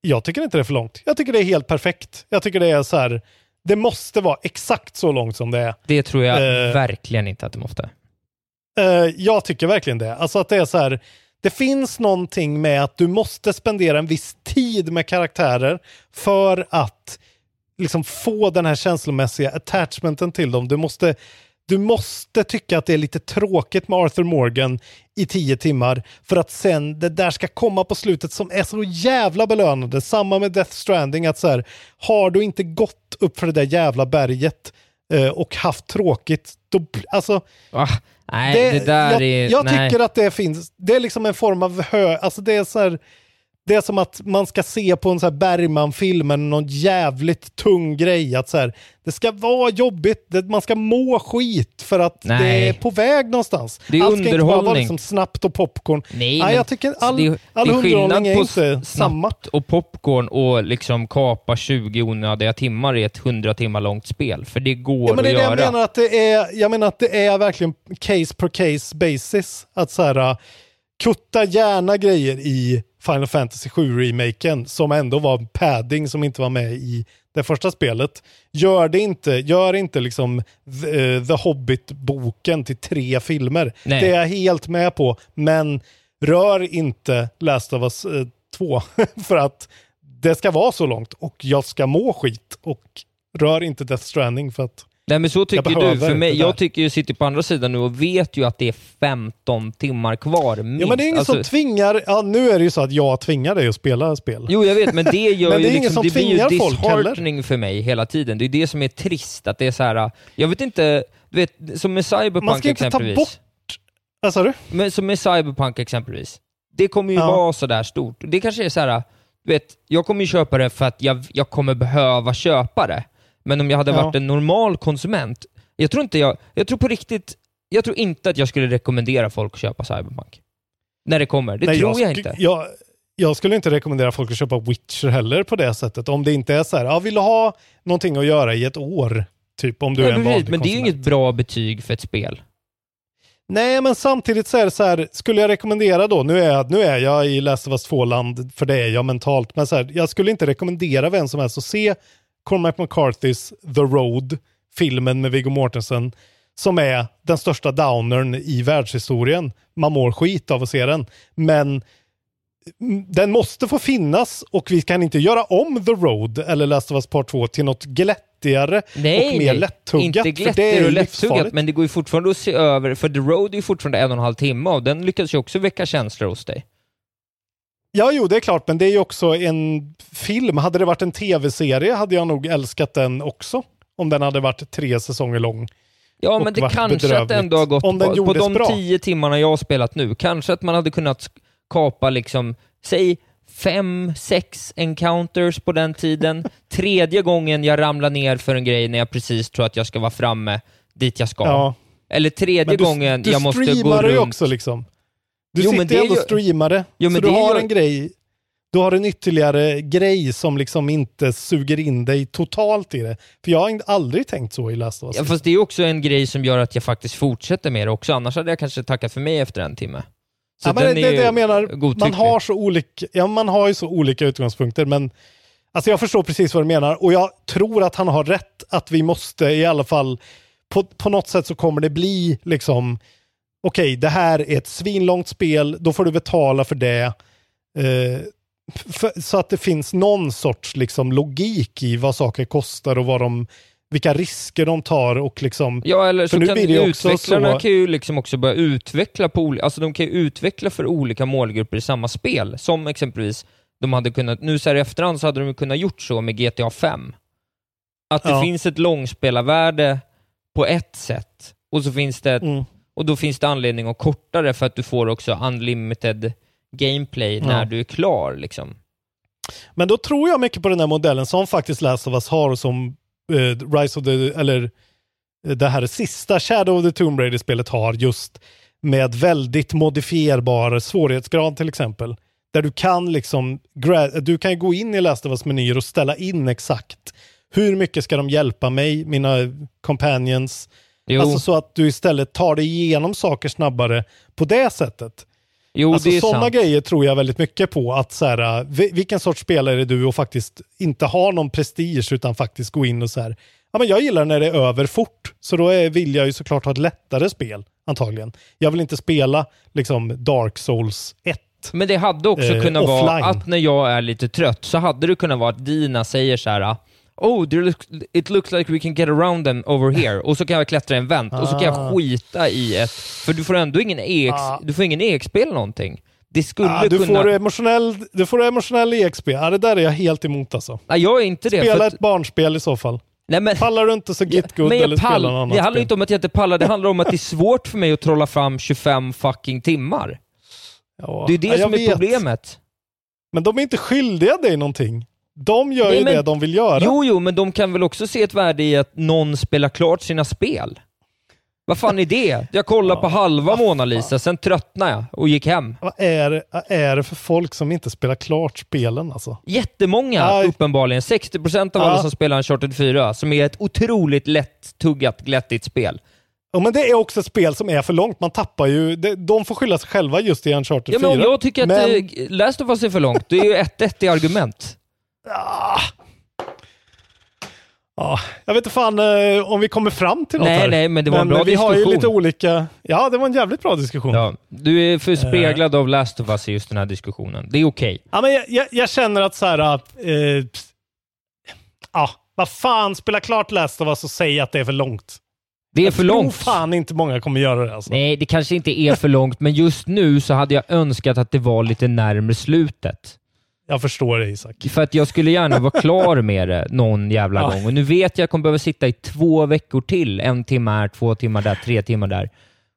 Jag tycker inte det är för långt. Jag tycker det är helt perfekt. Jag tycker det är så här. Det måste vara exakt så långt som det är. Det tror jag Eh. verkligen inte att det måste. Eh, jag tycker verkligen det. Alltså att det är så här. Det finns någonting med att du måste spendera en viss tid med karaktärer för att liksom få den här känslomässiga attachmenten till dem. Du måste, du måste tycka att det är lite tråkigt med Arthur Morgan i tio timmar för att sen det där ska komma på slutet som är så jävla belönande. Samma med Death Stranding, att så här, har du inte gått upp för det där jävla berget eh, och haft tråkigt, då, alltså Ah, nej, det, där jag, är... jag nej. tycker att det finns, det är liksom en form av hö, alltså det är så här, det är som att man ska se på en så här Bergman-film någon jävligt tung grej. Att så här, det ska vara jobbigt, det, man ska må skit för att det Nej. är på väg någonstans. Det är Allt ska inte bara vara liksom snabbt och popcorn. Nej, Nej, jag tycker all, det all det är underhållning är inte samma. och popcorn och liksom kapa 20 onödiga timmar i ett 100 timmar långt spel. För det går Ja, men det är att det göra. jag menar att det är. Jag menar att det är verkligen case per case basis. Att så här, uh, kutta gärna grejer i Final Fantasy 7-remaken som ändå var padding som inte var med i det första spelet. Gör det inte, gör inte liksom The, eh, The Hobbit-boken till tre filmer. Nej. Det är jag helt med på, men rör inte Last of Us eh, 2 för att det ska vara så långt och jag ska må skit och rör inte Death Stranding för att Nej men så tycker du. För mig, jag tycker ju sitter på andra sidan nu och vet ju att det är 15 timmar kvar minst. Ja men det är ingen Alltså, som tvingar, ja nu är det ju så att jag tvingar dig att spela spel. Jo, jag vet, men det gör Men det är ju ingen liksom, som det blir ju disheartening för mig hela tiden. Det är det som är trist, att det är så här. jag vet inte, du vet, som med Cyberpunk Man ska inte ta exempelvis. bort, vad sa du? Men som med Cyberpunk exempelvis. Det kommer ju Ja. vara sådär stort. Det kanske är så här. du vet, jag kommer ju köpa det för att jag, jag kommer behöva köpa det. Men om jag hade Ja. varit en normal konsument, jag tror inte jag, jag tror på riktigt, jag tror inte att jag skulle rekommendera folk att köpa Cyberpunk. När det kommer. Det Nej, tror jag, sk- inte. Jag, jag skulle inte rekommendera folk att köpa Witcher heller på det sättet. Om det inte är så här, ja, vill du ha någonting att göra i ett år? Typ om du Ja, är en vanlig men det är ju inget bra betyg för ett spel. Nej, men samtidigt så är det så här, skulle jag rekommendera då, nu är, jag- nu är jag i Last of Us 2-land, för det är jag mentalt, men så här, jag skulle inte rekommendera vem som helst att se Cormac McCarthys The Road, filmen med Viggo Mortensen, som är den största downern i världshistorien. Man mår skit av att se den, men mm, den måste få finnas och vi kan inte göra om The Road eller Last of Us Part 2 till något glättigare Nej, och mer lättuggat. Inte glättigare och lättuggat, men det går ju fortfarande att se över, för The Road är ju fortfarande en och en halv timme och den lyckas ju också väcka känslor hos dig. Ja, jo, det är klart, men det är ju också en film. Hade det varit en tv-serie hade jag nog älskat den också. Om den hade varit tre säsonger lång. Ja, men det kanske att det bedrövligt. ändå har gått Om den på, på de bra. tio timmarna jag har spelat nu. Kanske att man hade kunnat kapa liksom, säg fem, sex encounters på den tiden. Tredje gången jag ramlar ner för en grej när jag precis tror att jag ska vara framme dit jag ska. Ja. Eller tredje du, gången du jag måste gå streamar runt. ju också liksom. Du Jo, sitter ju ändå och streamar det. Jo, så du har ju- en grej. Du har en ytterligare grej som liksom inte suger in dig totalt i det. För jag har inte- aldrig tänkt så i Last of Us. Ja, fast det är också en grej som gör att jag faktiskt fortsätter med det också, annars hade jag kanske tackat för mig efter en timme. Så ja, men det är det jag menar. Man har, så olika, ja, man har ju så olika utgångspunkter, men alltså jag förstår precis vad du menar och jag tror att han har rätt att vi måste i alla fall, på, på något sätt så kommer det bli liksom, okej, det här är ett svinlångt spel, då får du betala för det. Eh, för, så att det finns någon sorts liksom, logik i vad saker kostar och vad de, vilka risker de tar och liksom... Ja, eller så kan utvecklarna så- kan ju liksom också börja utveckla på olika, alltså de kan ju utveckla för olika målgrupper i samma spel. Som exempelvis, de hade kunnat, nu så här i efterhand så hade de kunnat gjort så med GTA 5. Att det Ja. finns ett långspellarvärde på ett sätt, och så finns det, Mm. Och då finns det anledning att korta det för att du får också unlimited gameplay Ja. när du är klar liksom. Men då tror jag mycket på den här modellen som faktiskt Last of Us har och som eh, Rise of the, eller eh, det här sista Shadow of the Tomb Raider-spelet har just med väldigt modifierbar svårighetsgrad till exempel. Där du kan liksom, du kan gå in i Last of Us-menyer och ställa in exakt hur mycket ska de hjälpa mig, mina companions. Jo. Alltså så att du istället tar dig igenom saker snabbare på det sättet. Jo, alltså det är sådana grejer tror jag väldigt mycket på. Att så här, vi- vilken sorts spelare är du och faktiskt inte har någon prestige utan faktiskt gå in och så här. Ja, men jag gillar när det är över fort, så då är, vill jag ju såklart ha ett lättare spel antagligen. Jag vill inte spela liksom Dark Souls 1. Men det hade också eh, kunnat vara offline. att när jag är lite trött så hade det kunnat vara att Dina säger så här. Oh, looks, it looks like we can get around them over here. Och så kan jag klättra en vänt och så kan jag Ah. skita i ett... För du får ändå ingen EX, Ah. du får ingen EXP eller någonting. Det skulle Ja, du, kunna... får emotionell, du får emotionell EXP. Ja, det där är jag helt emot alltså. Nej, jag är inte det. Spela för ett barnspel i så fall. Nej, men... Pallar du inte så get good eller jag spela pall, någon annan det handlar spel. inte om att jag inte pallar, det handlar om att det är svårt för mig att trolla fram 25 fucking timmar. Ja, Det är det ja, som är vet. problemet. Men de är inte skyldiga dig någonting. De gör Nej, ju men- det de vill göra. Jo, jo, men de kan väl också se ett värde i att någon spelar klart sina spel? Vad fan är det? Jag kollade på halva Mona Lisa, sen tröttnade jag och gick hem. Vad är, vad är det för folk som inte spelar klart spelen alltså? Jättemånga Aj. uppenbarligen. 60% av alla Ja. som spelar Uncharted 4, som är ett otroligt lätt tuggat, glättigt spel. Ja, men det är också ett spel som är för långt. Man tappar ju... det- De får skylla sig själva just i Uncharted Ja, 4. men om jag tycker att Men- men... Last of Us är för långt, det är ju 1-1 i argument. Ja, jag vet inte fan eh, om vi kommer fram till något Nej, här. nej, men det var en bra vi har ju diskussion. lite olika... Ja, det var en jävligt bra diskussion. Ja, du är för speglad av Last of Us i just den här diskussionen. Det är okej. Ja, men jag, jag, jag känner att så här... Eh, ja, vad fan, spela klart Last of Us och säg att det är för långt. Det är jag för tror långt. fan inte många kommer göra det alltså. Nej, det kanske inte är för långt, men just nu så hade jag önskat att det var lite närmare slutet. Jag förstår det Isak. För att jag skulle gärna vara klar med det någon jävla Ja. gång. Och nu vet jag att jag kommer behöva sitta i två veckor till. En timme här, två timmar där, tre timmar där.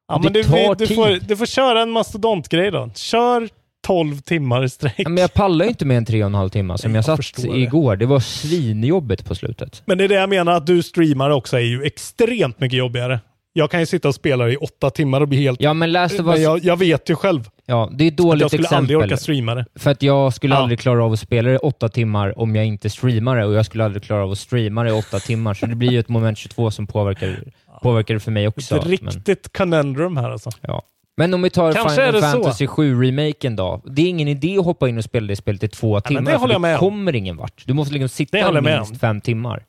Ja, men du, tar du, tid. får, du får köra en mastodontgrej då. Kör 12 timmar i sträck. Ja, men jag pallar ju inte med en tre och en halv timme som Nej, jag, jag satt igår. Det var svinjobbigt på slutet. Men det är det jag menar, att du streamar också är ju extremt mycket jobbigare. Jag kan ju sitta och spela i åtta timmar och bli helt... Ja, men Last of Men Us... jag, jag vet ju själv Ja, det är ett dåligt jag skulle aldrig exempel. orka streama det. För att jag skulle Ja. aldrig klara av att spela det i åtta timmar om jag inte streamar det och jag skulle aldrig klara av att streama det i åtta timmar. Så det blir ju ett moment 22 som påverkar, påverkar det för mig också. Ett Men, riktigt conundrum här alltså. ja. men om vi tar Kanske Final det. Fantasy 7-remaken då. Det är ingen idé att hoppa in och spela det spelet i två men timmar, det för håller jag med om. kommer ingen vart. Du måste liksom Det sitta minst om. fem timmar.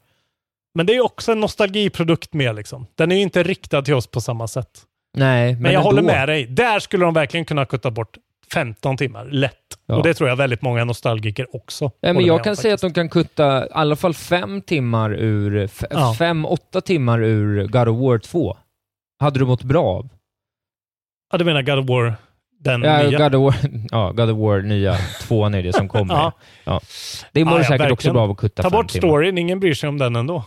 Men det är också en nostalgiprodukt med liksom. Den är ju inte riktad till oss på samma sätt. Nej, men, Men, jag ändå. håller med dig. Där skulle de verkligen kunna kutta bort 15 timmar, lätt. Ja. Och det tror jag väldigt många nostalgiker också Nej, men jag kan om säga att faktiskt. de kan kutta i alla fall fem timmar ur, Ja. fem, åtta timmar ur God of War 2. Hade du mått bra av? Ja, du menar God of War, den Ja, nya? God of War, ja, God of War nya tvåan är det som kommer. Ja. ja. Det mår Ja, säkert också verkligen. bra av att kutta Ta fem bort storyn, ingen bryr sig om den ändå.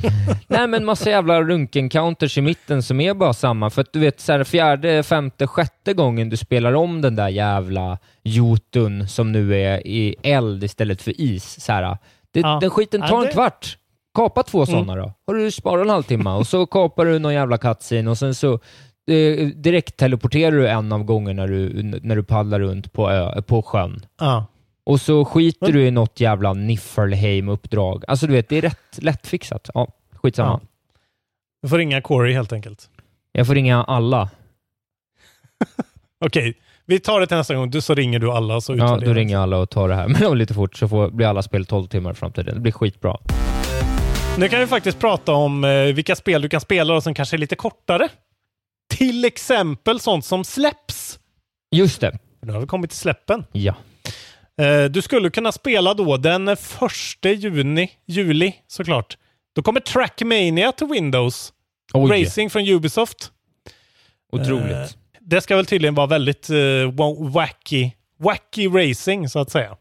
Nej, men massa jävla runk-encounters i mitten som är bara samma. För att du vet, så här, fjärde, femte, sjätte gången du spelar om den där jävla jotun som nu är i eld istället för is. Så här, det, Ja. Den skiten Ja, tar det- en kvart. Kapa två Mm. sådana då. Har du sparat en halvtimme och så kapar du någon jävla cutscene och sen så eh, direkt teleporterar du en av gångerna när du, när du paddlar runt på, ö, på sjön. Ja. Och så skiter Men- du i något jävla Niflheim-uppdrag. Alltså du vet, det är rätt lättfixat. Ja, skitsamma. Ja. Du får ringa Corey helt enkelt. Jag får ringa alla. Okej, vi tar det till nästa gång. Du så ringer du alla så Ja, då ringer jag alla och tar det här. Men lite fort så får, blir alla spel 12 timmar i framtiden. Det blir skitbra. Nu kan vi faktiskt prata om eh, vilka spel du kan spela och som kanske är lite kortare. Till exempel sånt som släpps. Just det. Nu har vi kommit till släppen. Ja. Eh, du skulle kunna spela då den första juni, juli såklart. Då kommer Trackmania till Windows. Oj, Racing från Ubisoft. otroligt. Eh, det ska väl tydligen vara väldigt eh, wa- wacky, wacky racing så att säga.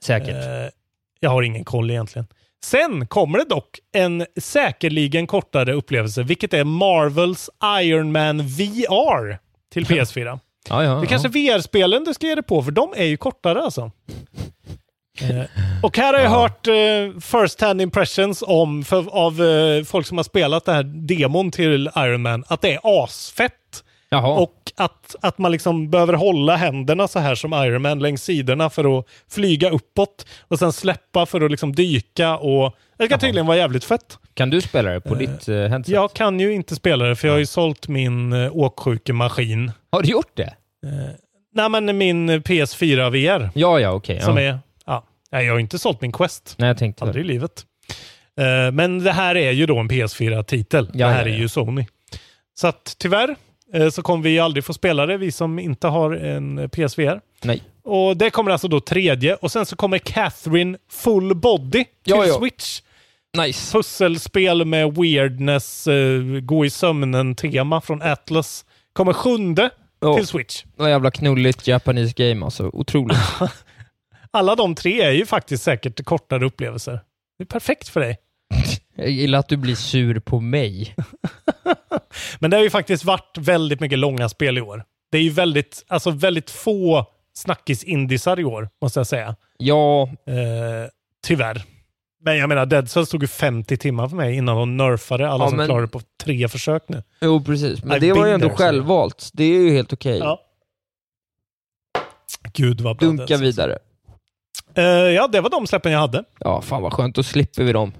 Säkert. Jag har ingen koll egentligen. Sen kommer det dock en säkerligen kortare upplevelse, vilket är Marvels Iron Man VR till PS4. Ja, ja, Det är ja. kanske VR-spelen du ska ge dig på, för de är ju kortare alltså. Eh, och här har jag Ja. hört eh, first hand impressions om, för, av eh, folk som har spelat det här demon till Iron Man, att det är asfett. Jaha. Och att, att man liksom behöver hålla händerna så här som Iron Man längs sidorna för att flyga uppåt och sen släppa för att liksom dyka och det Jaha. tydligen vara jävligt fett. Kan du spela det på ditt uh, headset? Jag kan ju inte spela det för jag har ju sålt min uh, åksjukemaskin. Har du gjort det? Nej men min PS4 VR Ja, ja, okej. som ja. är... Ja, Nej, jag har inte sålt min Quest. Nej, jag tänkte Aldrig i livet. Eh, men det här är ju då en PS4-titel. Ja, det här ja, är ju Sony. Så att tyvärr eh, så kommer vi aldrig få spela det, vi som inte har en PSVR. Nej. Och det kommer alltså då tredje och sen så kommer Catherine Full Body till Ja, ja. Switch. Nice. Pusselspel med weirdness, eh, gå i sömnen-tema från Atlas. Kommer sjunde Ja. till Switch. Vad jävla knulligt Japanese game alltså. Otroligt. Alla de tre är ju faktiskt säkert kortare upplevelser. Det är perfekt för dig. jag gillar att du blir sur på mig. Men det har ju faktiskt varit väldigt mycket långa spel i år. Det är ju väldigt, alltså väldigt få snackis-indisar i år, måste jag säga. Ja, Eh, tyvärr. Men jag menar, Dead Cells tog ju 50 timmar för mig innan de nerfade alla Ja, som men- klarade på tre försök nu. jo precis. Men I've det var ju ändå självvalt. Det är ju helt okej. Ja. Gud vad bra Dunka vidare. Eh, ja, det var de släppen jag hade. Ja, fan vad skönt. Då slipper vi dem.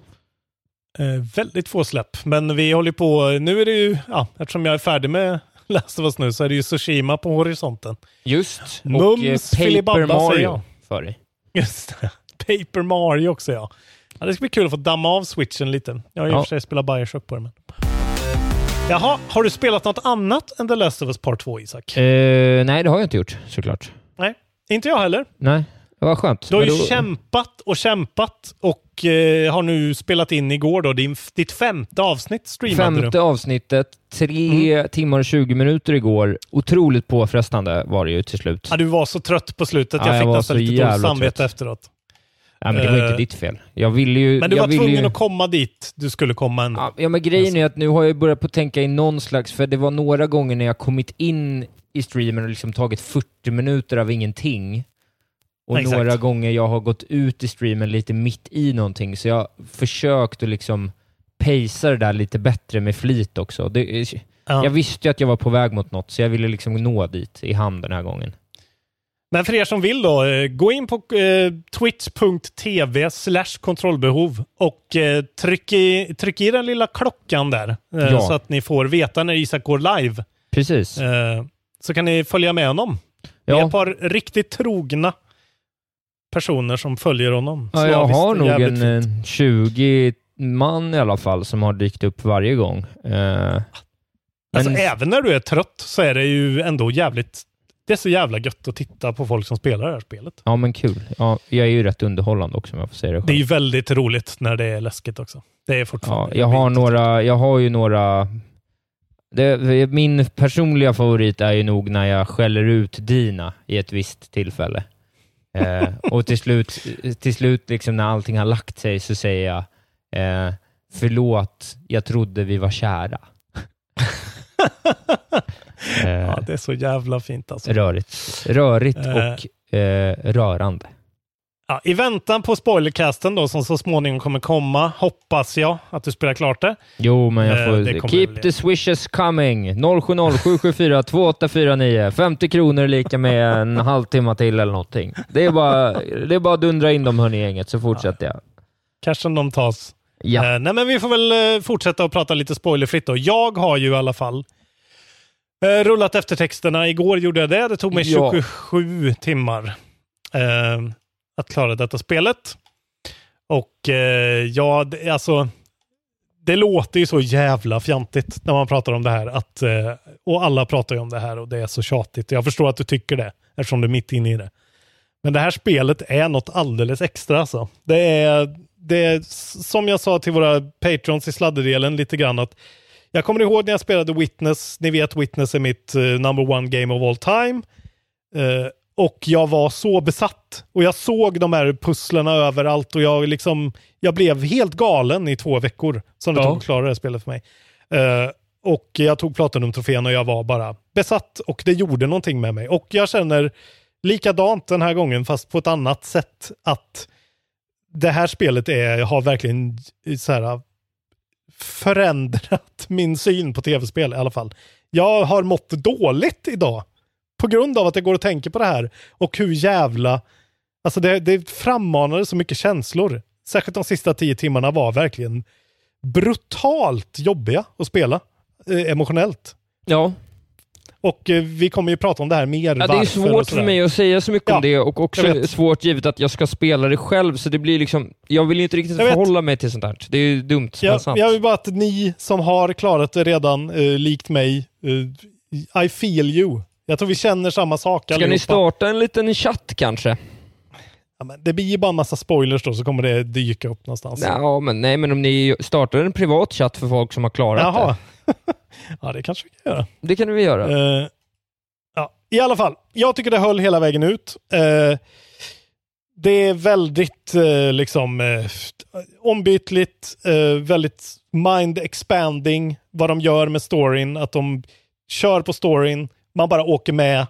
Eh, väldigt få släpp, men vi håller på. Nu är det ju, ja, eftersom jag är färdig med Last of Us nu så är det ju Tsushima på horisonten. Just. Och Mums eh, Paper. Mario för dig. Just det. Paper Mario också ja. ja. Det ska bli kul att få damma av switchen lite. Jag har i och för sig spelat Bioshock på den. Men... Jaha, har du spelat något annat än The Last of Us Part 2, Isak? Eh, nej, det har jag inte gjort såklart. Nej, inte jag heller. Nej, det var skönt. Du har ju då- kämpat och kämpat och eh, har nu spelat in igår då din, ditt femte avsnitt streamade Femte du. avsnittet, tre timmar och 20 minuter igår. Otroligt påfrestande var det ju till slut. Ja, du var så trött på slutet. Ja, Jag jag fick nästan lite dåligt samvete trött. efteråt. Ja, men det var Eh, inte ditt fel. Jag ville ju... Men du jag var tvungen ju... att komma dit du skulle komma ändå. Ja, ja, men grejen är att nu har jag börjat på att tänka i någon slags, för det var några gånger när jag kommit in i streamen och liksom tagit 40 minuter av ingenting. Och Exakt. några gånger jag har gått ut i streamen lite mitt i någonting, så jag har försökt att liksom pacea det där lite bättre med flit också. Det, Ja. Jag visste ju att jag var på väg mot något, så jag ville liksom nå dit i hamn den här gången. Men för er som vill då, eh, gå in på eh, twitch.tv kontrollbehov och eh, tryck, i, tryck i den lilla klockan där eh, Ja. så att ni får veta när Isak går live. Precis. Eh, så kan ni följa med honom. Det är Ja. ett par riktigt trogna personer som följer honom. Ja, jag har nog en fint. eh, 20 man i alla fall som har dykt upp varje gång. Eh, Alltså, men- även när du är trött så är det ju ändå jävligt... Det är så jävla gött att titta på folk som spelar det här spelet. Ja, men kul. Ja, jag är ju rätt underhållande också om jag får säga det själv. Det är ju väldigt roligt när det är läskigt också. Det är Ja, fortfarande... jag har några, jag har ju några... Det, min personliga favorit är ju nog när jag skäller ut Dina i ett visst tillfälle. Eh, och till slut, till slut liksom när allting har lagt sig så säger jag eh, förlåt, jag trodde vi var kära. eh, Ja, det är så jävla fint alltså. rörigt rörigt Eh. och eh, rörande. Ja, I väntan på spoilercasten då, som så småningom kommer komma, hoppas jag att du spelar klart det. Jo, men jag Eh, får... kommer keep the swishes coming. 070 774 2849. 50 kronor lika med en halvtimme till eller någonting. Det är bara, det är bara att dundra in dem hörni gänget, så fortsätter jag. Kanske de tas. Ja. Eh, nej, men vi får väl eh, fortsätta att prata lite spoilerfritt då. Jag har ju i alla fall eh, rullat eftertexterna. Igår gjorde jag det. Det tog mig Ja. 27 timmar eh, att klara detta spelet. Och eh, ja, det, alltså det låter ju så jävla fjantigt när man pratar om det här. Att, eh, och alla pratar ju om det här och det är så tjatigt. Jag förstår att du tycker det eftersom du är mitt inne i det. Men det här spelet är något alldeles extra alltså. Det är, det är som jag sa till våra patrons i sladderdelen lite grann att jag kommer ihåg när jag spelade Witness. Ni vet Witness är mitt uh, number one game of all time. Uh, och jag var så besatt. Och jag såg de här pusslerna överallt och jag liksom, jag blev helt galen i två veckor som det Ja. tog att klara det här spelet för mig. Eh, och jag tog Platinum-trofén och jag var bara besatt och det gjorde någonting med mig. Och jag känner likadant den här gången fast på ett annat sätt att det här spelet är, har verkligen så här, förändrat min syn på tv-spel i alla fall. Jag har mått dåligt idag på grund av att jag går och tänker på det här och hur jävla... Alltså det, det frammanade så mycket känslor. Särskilt de sista tio timmarna var verkligen brutalt jobbiga att spela eh, emotionellt. Ja. Och eh, vi kommer ju prata om det här mer. Ja, det är svårt för mig att säga så mycket Ja, om det och också vet. svårt givet att jag ska spela det själv, så det blir liksom... Jag vill ju inte riktigt Jag vet. förhålla mig till sånt här. Det är ju dumt, men Jag, sant. jag vill bara att ni som har klarat det redan, eh, likt mig, eh, I feel you. Jag tror vi känner samma sak Ska allihopa. ni starta en liten chatt kanske? Ja, men det blir ju bara en massa spoilers då, så kommer det dyka upp någonstans. Ja, men, nej, men om ni startar en privat chatt för folk som har klarat Jaha. ja, det kanske vi kan göra. det. Det kan vi göra. Eh, ja, I alla fall, jag tycker det höll hela vägen ut. Eh, det är väldigt eh, liksom eh, ombytligt, eh, väldigt mind expanding vad de gör med storyn. Att de kör på storyn, man bara åker med.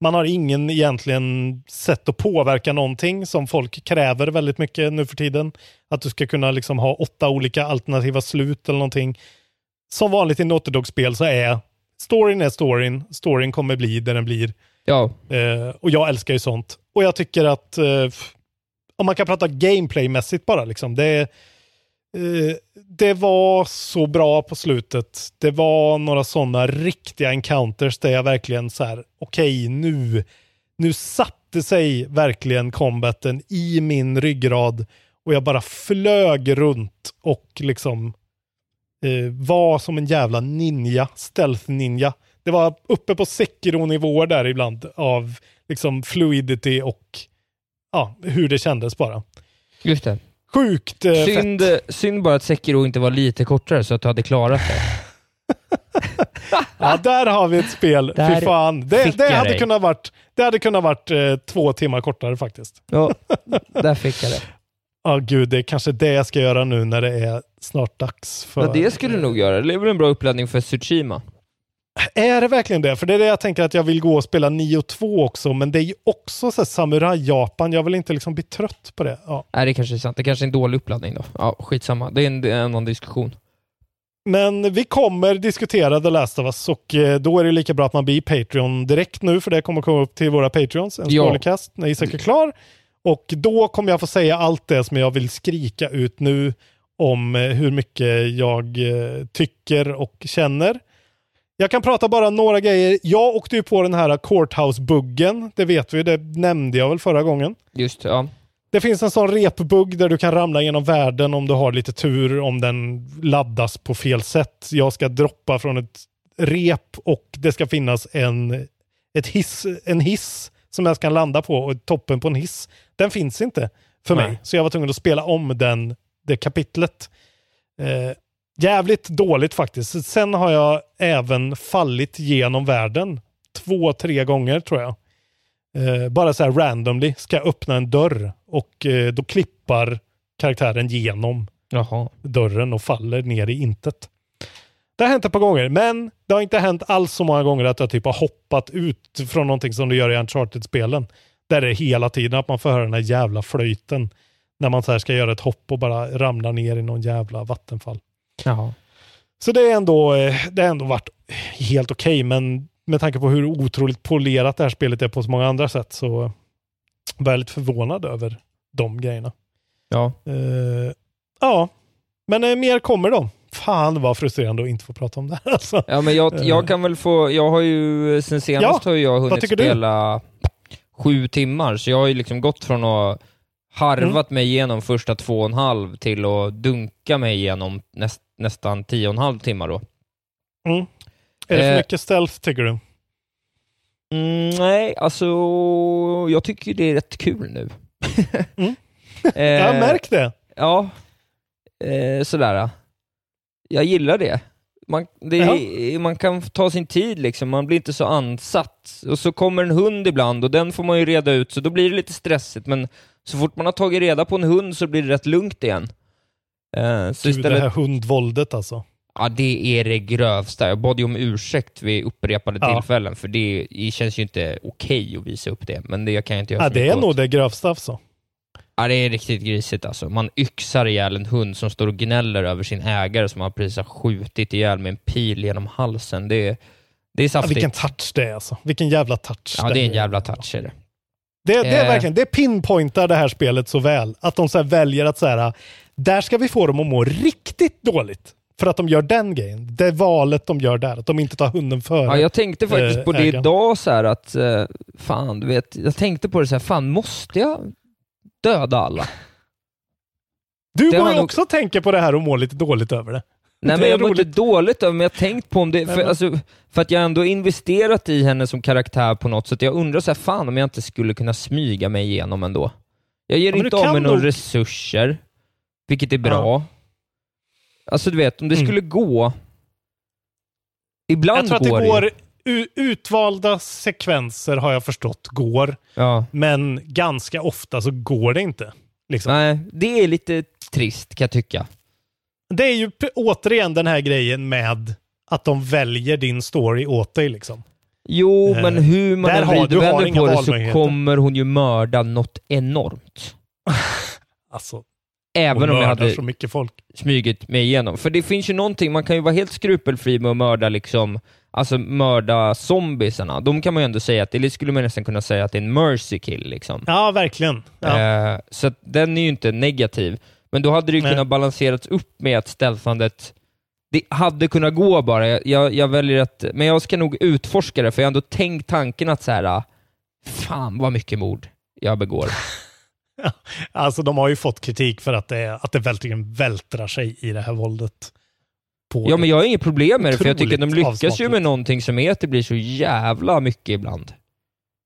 Man har ingen egentligen sätt att påverka någonting som folk kräver väldigt mycket nu för tiden. Att du ska kunna liksom ha åtta olika alternativa slut eller någonting. Som vanligt i Naughty Dog-spel så är storyn är storyn. Storyn kommer bli där den blir. Ja. Eh, och jag älskar ju sånt. Och jag tycker att eh, om man kan prata gameplaymässigt bara liksom. Det, eh, Eh, det var så bra på slutet. Det var några sådana riktiga encounters där jag verkligen så här, okej nu, nu satte sig verkligen combaten i min ryggrad och jag bara flög runt och liksom eh, var som en jävla ninja, stealth ninja. Det var uppe på Sekiro-nivåer där ibland av liksom fluidity och ja, hur det kändes bara. Just det. Sjukt eh, fett. Synd, synd bara att Sekiro inte var lite kortare så att du hade klarat det. Ja, där har vi ett spel. Där Fy fan. Det, det, hade dig. kunnat varit, det hade kunnat varit eh, två timmar kortare faktiskt. Ja, där fick jag det. Ja, gud, det är kanske det jag ska göra nu när det är snart dags för... Ja, det skulle du nog göra. Det är väl en bra uppladdning för Tsushima? Är det verkligen det? För det är det jag tänker att jag vill gå och spela 9 2 också, men det är ju också så samuraj-Japan. Jag vill inte liksom bli trött på det. Ja. Nej, det kanske är sant. Det kanske är en dålig uppladdning då. Ja, skitsamma. Det är en, en annan diskussion. Men vi kommer diskutera The Last of Us och eh, då är det lika bra att man blir Patreon direkt nu, för det kommer komma upp till våra Patreons, en Ja. spoilercast, när Isak är klar. Och då kommer jag få säga allt det som jag vill skrika ut nu om eh, hur mycket jag eh, tycker och känner. Jag kan prata bara några grejer. Jag åkte ju på den här Courthouse-buggen, det vet vi, det nämnde jag väl förra gången. Just ja. Det finns en sån repbugg där du kan ramla genom världen om du har lite tur, om den laddas på fel sätt. Jag ska droppa från ett rep och det ska finnas en, ett hiss, en hiss som jag ska landa på och toppen på en hiss. Den finns inte för Nej. mig, så jag var tvungen att spela om den, det kapitlet. Eh, jävligt dåligt faktiskt. Sen har jag även fallit genom världen två, tre gånger tror jag. Eh, bara så här randomly ska jag öppna en dörr och eh, då klippar karaktären genom Jaha. dörren och faller ner i intet. Det har hänt ett par gånger, men det har inte hänt alls så många gånger att jag typ har hoppat ut från någonting som du gör i Uncharted-spelen. Där det är hela tiden att man får höra den här jävla flöjten när man så här ska göra ett hopp och bara ramla ner i någon jävla vattenfall. Jaha. Så det är ändå, eh, det har ändå varit helt okej, men med tanke på hur otroligt polerat det här spelet är på så många andra sätt så var jag lite förvånad över de grejerna. Ja. Eh, ja, men eh, mer kommer då. Fan vad frustrerande att inte få prata om det här alltså. Ja, men jag, jag kan väl få, jag har ju, sen senast Ja, har jag hunnit tycker du? spela sju timmar, så jag har ju liksom gått från att harvat Mm. mig igenom första två och en halv till att dunka mig igenom näst, nästan tio och en halv timmar då. Mm. Är det för Eh. mycket stealth tycker du? Mm, nej, alltså jag tycker det är rätt kul nu. Mm. eh, jag märkt det. Ja, eh, sådär. Jag gillar det. Man, det man kan ta sin tid liksom, man blir inte så ansatt. Och så kommer en hund ibland och den får man ju reda ut, så då blir det lite stressigt. Men så fort man har tagit reda på en hund så blir det rätt lugnt igen. Eh, så istället, det här hundvåldet alltså. Ja, det är det grövsta. Jag bad ju om ursäkt vid upprepade Ja. tillfällen, för det, det känns ju inte okej att visa upp det, men det kan jag inte göra Ja, det är åt. nog det grövsta alltså. Ja, det är riktigt grisigt alltså. Man yxar ihjäl en hund som står och gnäller över sin ägare som man precis har skjutit ihjäl med en pil genom halsen. Det är, det är Ja, saftigt. vilken touch det är alltså. Vilken jävla touch. ja, det är en jävla touch är det. Det, det är Eh. verkligen, det pinpointar det här spelet så väl. Att de så väljer att så här, där ska vi få dem att må riktigt dåligt. För att de gör den grejen. Det valet de gör där. Att de inte tar hunden före. Ja, jag tänkte faktiskt eh, på det ägaren. idag så här att, eh, fan du vet, jag tänkte på det så här, fan måste jag döda alla? Du går ju nog- också och tänker på det här och mår lite dåligt över det. Nej Det men jag mår inte dåligt över men jag har tänkt på om det, för, alltså, för att jag ändå investerat i henne som karaktär på något sätt. Jag undrar så här, fan om jag inte skulle kunna smyga mig igenom ändå. Jag ger Ja, inte av med några nog- resurser, vilket är bra. Alltså du vet, om det Mm. skulle gå... Ibland Jag tror att det går går, ju. u- utvalda sekvenser har jag förstått går. Ja. Men ganska ofta så går det inte. Liksom. Nej, det är lite trist kan jag tycka. Det är ju återigen den här grejen med att de väljer din story åt dig. Liksom. Jo, Eh, men hur man än vrider och vänder på det så kommer hon ju mörda något enormt. Alltså, Även om jag hade så mycket folk. smugit mig igenom. För det finns ju någonting, man kan ju vara helt skrupelfri med att mörda liksom, alltså mörda zombiesarna. De kan man ju ändå säga att, det skulle man nästan kunna säga att det är en mercy kill liksom. Ja, verkligen. Ja. Eh, så den är ju inte negativ. Men då hade det ju Nej. kunnat balanserats upp med att stealthandet det hade kunnat gå bara. Jag, jag, väljer att, men jag ska nog utforska det, för jag har ändå tänkt tanken att så här, ah, fan vad mycket mord jag begår. Alltså de har ju fått kritik för att det, att det verkligen vältrar sig i det här våldet. På Ja, men jag har inget problem med det, för jag tycker att de lyckas ju avsmakligt. med någonting som är att det blir så jävla mycket ibland.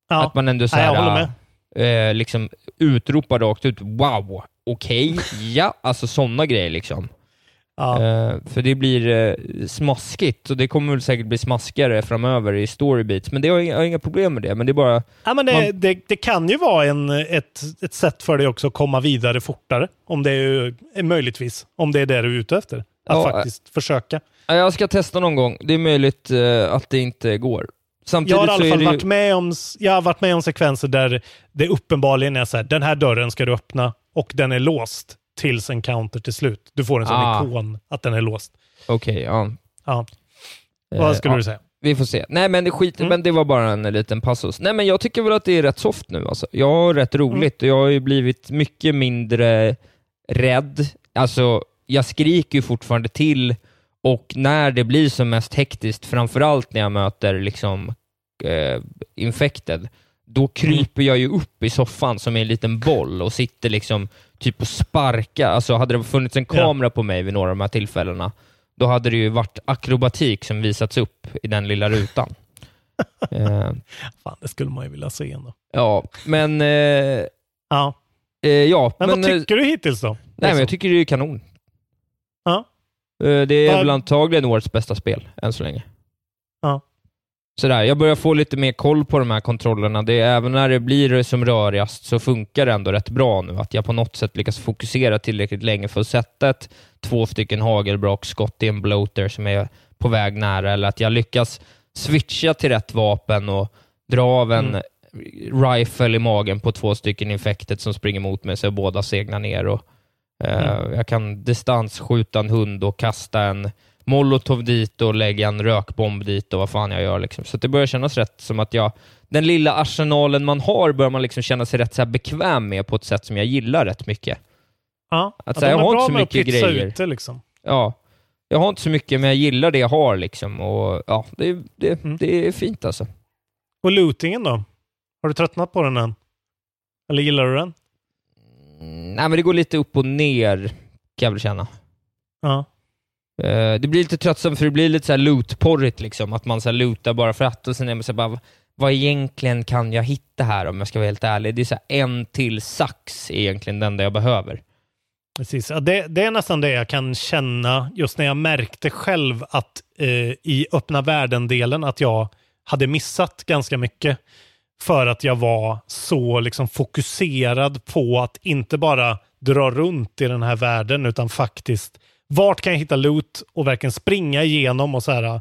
ja. Att man ändå så Nej, här, jag håller med. Eh, liksom utropar rakt ut ”Wow, okej, ja”, alltså sådana grejer liksom. Ja. Eh, för det blir eh, smaskigt, och det kommer väl säkert bli smaskigare framöver i storybeats, men det har jag, har inga problem med det, men det är bara... Ja, men det, Man- det, det kan ju vara en, ett, ett sätt för dig också att komma vidare fortare. Om det är, möjligtvis. Om det är det du är ute efter. Att Ja, faktiskt försöka. Ja, Jag ska testa någon gång. Det är möjligt eh, att det inte går. Samtidigt Jag har i alla fall ju... varit med, om, jag har varit med om sekvenser där det uppenbarligen är så här, den här dörren ska du öppna och den är låst tills en counter till slut. Du får en sån Ah. ikon att den är låst. Okej, ja. Ja. Eh, Vad skulle ja. du säga? Vi får se. Nej men skit, Mm. men det var bara en liten passus. Nej men jag tycker väl att det är rätt soft nu alltså. Jag har rätt Mm. roligt och jag har ju blivit mycket mindre rädd. Alltså, jag skriker ju fortfarande till och när det blir som mest hektiskt, framförallt när jag möter liksom eh, infected, då kryper jag ju upp i soffan som en liten boll och sitter liksom typ och sparkar. Alltså hade det funnits en Ja. kamera på mig vid några av de här tillfällena, då hade det ju varit akrobatik som visats upp i den lilla rutan. eh, Fan, det skulle man ju vilja se ändå. ja, men... Eh, Ja. eh, ja, Men, men, vad eh, tycker du hittills då? Nej, men jag tycker det är kanon. Ja. Eh, Det är väl antagligen årets bästa spel, än så länge. Ja. Sådär, jag börjar få lite mer koll på de här kontrollerna. Det även när det blir som rörigast så funkar det ändå rätt bra nu. Att jag på något sätt lyckas fokusera tillräckligt länge för att sätta ett två stycken hagelbrakskott i en bloater som är på väg nära, eller att jag lyckas switcha till rätt vapen och dra av en Mm. rifle i magen på två stycken infektet som springer mot mig så båda segnar ner. Och, Mm. Jag kan distansskjuta en hund och kasta en molotov dit och lägga en rökbomb dit och vad fan jag gör. Liksom. Så det börjar kännas rätt som att jag, den lilla arsenalen man har börjar man liksom känna sig rätt så här bekväm med på ett sätt som jag gillar rätt mycket. Ja, Att att säga, de jag har inte så mycket grejer. ut det liksom. Ja, jag har inte så mycket, men jag gillar det jag har. Liksom. Och, ja, det, det, Mm. det är fint alltså. Och lootingen då? Har du tröttnat på den än? Eller gillar du den? Nej, men det går lite upp och ner, kan jag väl känna. Ja. Eh, det blir lite tröttsamt för det blir lite så här lootporrigt liksom, att man så här lootar bara för att och sen är man så här bara, vad egentligen kan jag hitta här om jag ska vara helt ärlig? Det är så här, en till sax är egentligen den där jag behöver. Precis. Ja, det, det är nästan det jag kan känna just när jag märkte själv att eh, i öppna världen-delen att jag hade missat ganska mycket. För att jag var så liksom fokuserad på att inte bara dra runt i den här världen utan faktiskt vart kan jag hitta loot och verkligen springa igenom och så här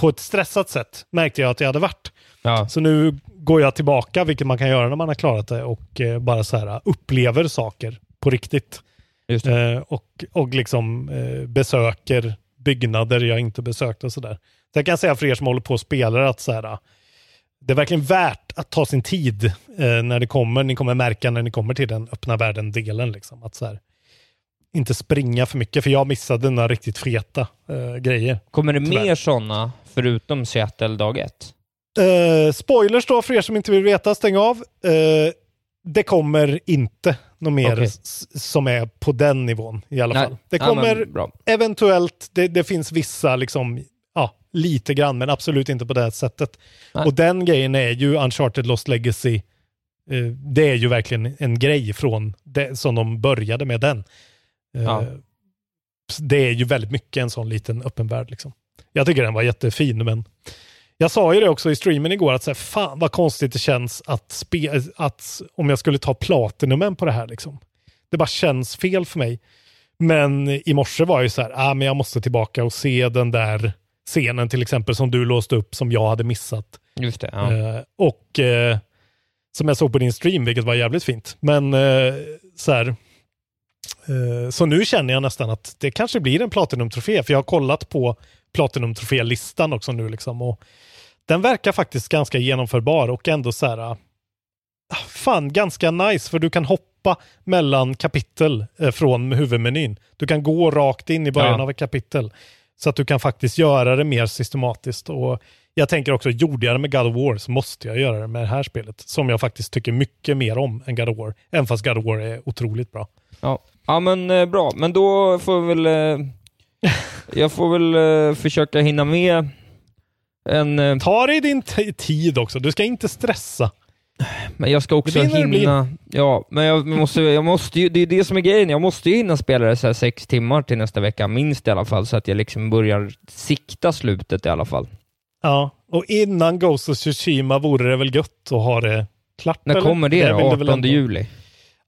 på ett stressat sätt märkte jag att jag hade varit. Ja, Så nu går jag tillbaka, vilket man kan göra när man har klarat det och eh, bara så här upplever saker på riktigt. Eh, och, och liksom eh, besöker byggnader jag inte besökt och sådär. Så jag kan säga för er som håller på och spelar att så här, det är verkligen värt att ta sin tid eh, när det kommer. Ni kommer märka när ni kommer till den öppna världen-delen. Liksom, att så här, inte springa för mycket, för jag missade några riktigt feta eh, grejer. Kommer det tyvärr. mer sådana förutom Seattle dag ett? Eh, spoilers då för er som inte vill veta, stäng av. Eh, det kommer inte något mer s- som är på den nivån i alla Nej. fall. Det Ja, kommer bra. eventuellt, det, det finns vissa liksom, ja, lite grann, men absolut inte på det här sättet. Nej. Och den grejen är ju Uncharted Lost Legacy. Eh, det är ju verkligen en grej från det som de började med den. Eh, Ja. Det är ju väldigt mycket en sån liten öppen värld. Liksom. Jag tycker den var jättefin, men jag sa ju det också i streamen igår, att så här, fan vad konstigt det känns att, spe, att om jag skulle ta platinumen på det här. Liksom. Det bara känns fel för mig. Men i morse var jag ju så här, ah, men jag måste tillbaka och se den där scenen till exempel som du låste upp som jag hade missat. Just det. Ja. Eh, och eh, som jag såg på din stream, vilket var jävligt fint. Men eh, så här, eh, så nu känner jag nästan att det kanske blir en Platinum-trofé, för jag har kollat på Platinum-trofé-listan också nu liksom. Och den verkar faktiskt ganska genomförbar och ändå så här, ah, fan ganska nice, för du kan hoppa mellan kapitel eh, från huvudmenyn. Du kan gå rakt in i början Ja. av ett kapitel. Så att du kan faktiskt göra det mer systematiskt. Och jag tänker också, gjorde jag det med God of War så måste jag göra det med det här spelet. Som jag faktiskt tycker mycket mer om än God of War. Även fast God of War är otroligt bra. Ja, ja men eh, bra. Men då får vi väl... Eh, jag får väl eh, försöka hinna med en... Eh, Ta dig din tid också. Du ska inte stressa. Men jag ska också Det det hinna... Ja, men jag måste, jag måste ju... Det är det som är grejen. Jag måste ju hinna spela det så här sex timmar till nästa vecka, minst i alla fall, så att jag liksom börjar sikta slutet i alla fall. Ja, och innan Ghost of Tsushima vore det väl gött att ha det klart? När eller? kommer det, vill då? du 18 väl ändå- juli?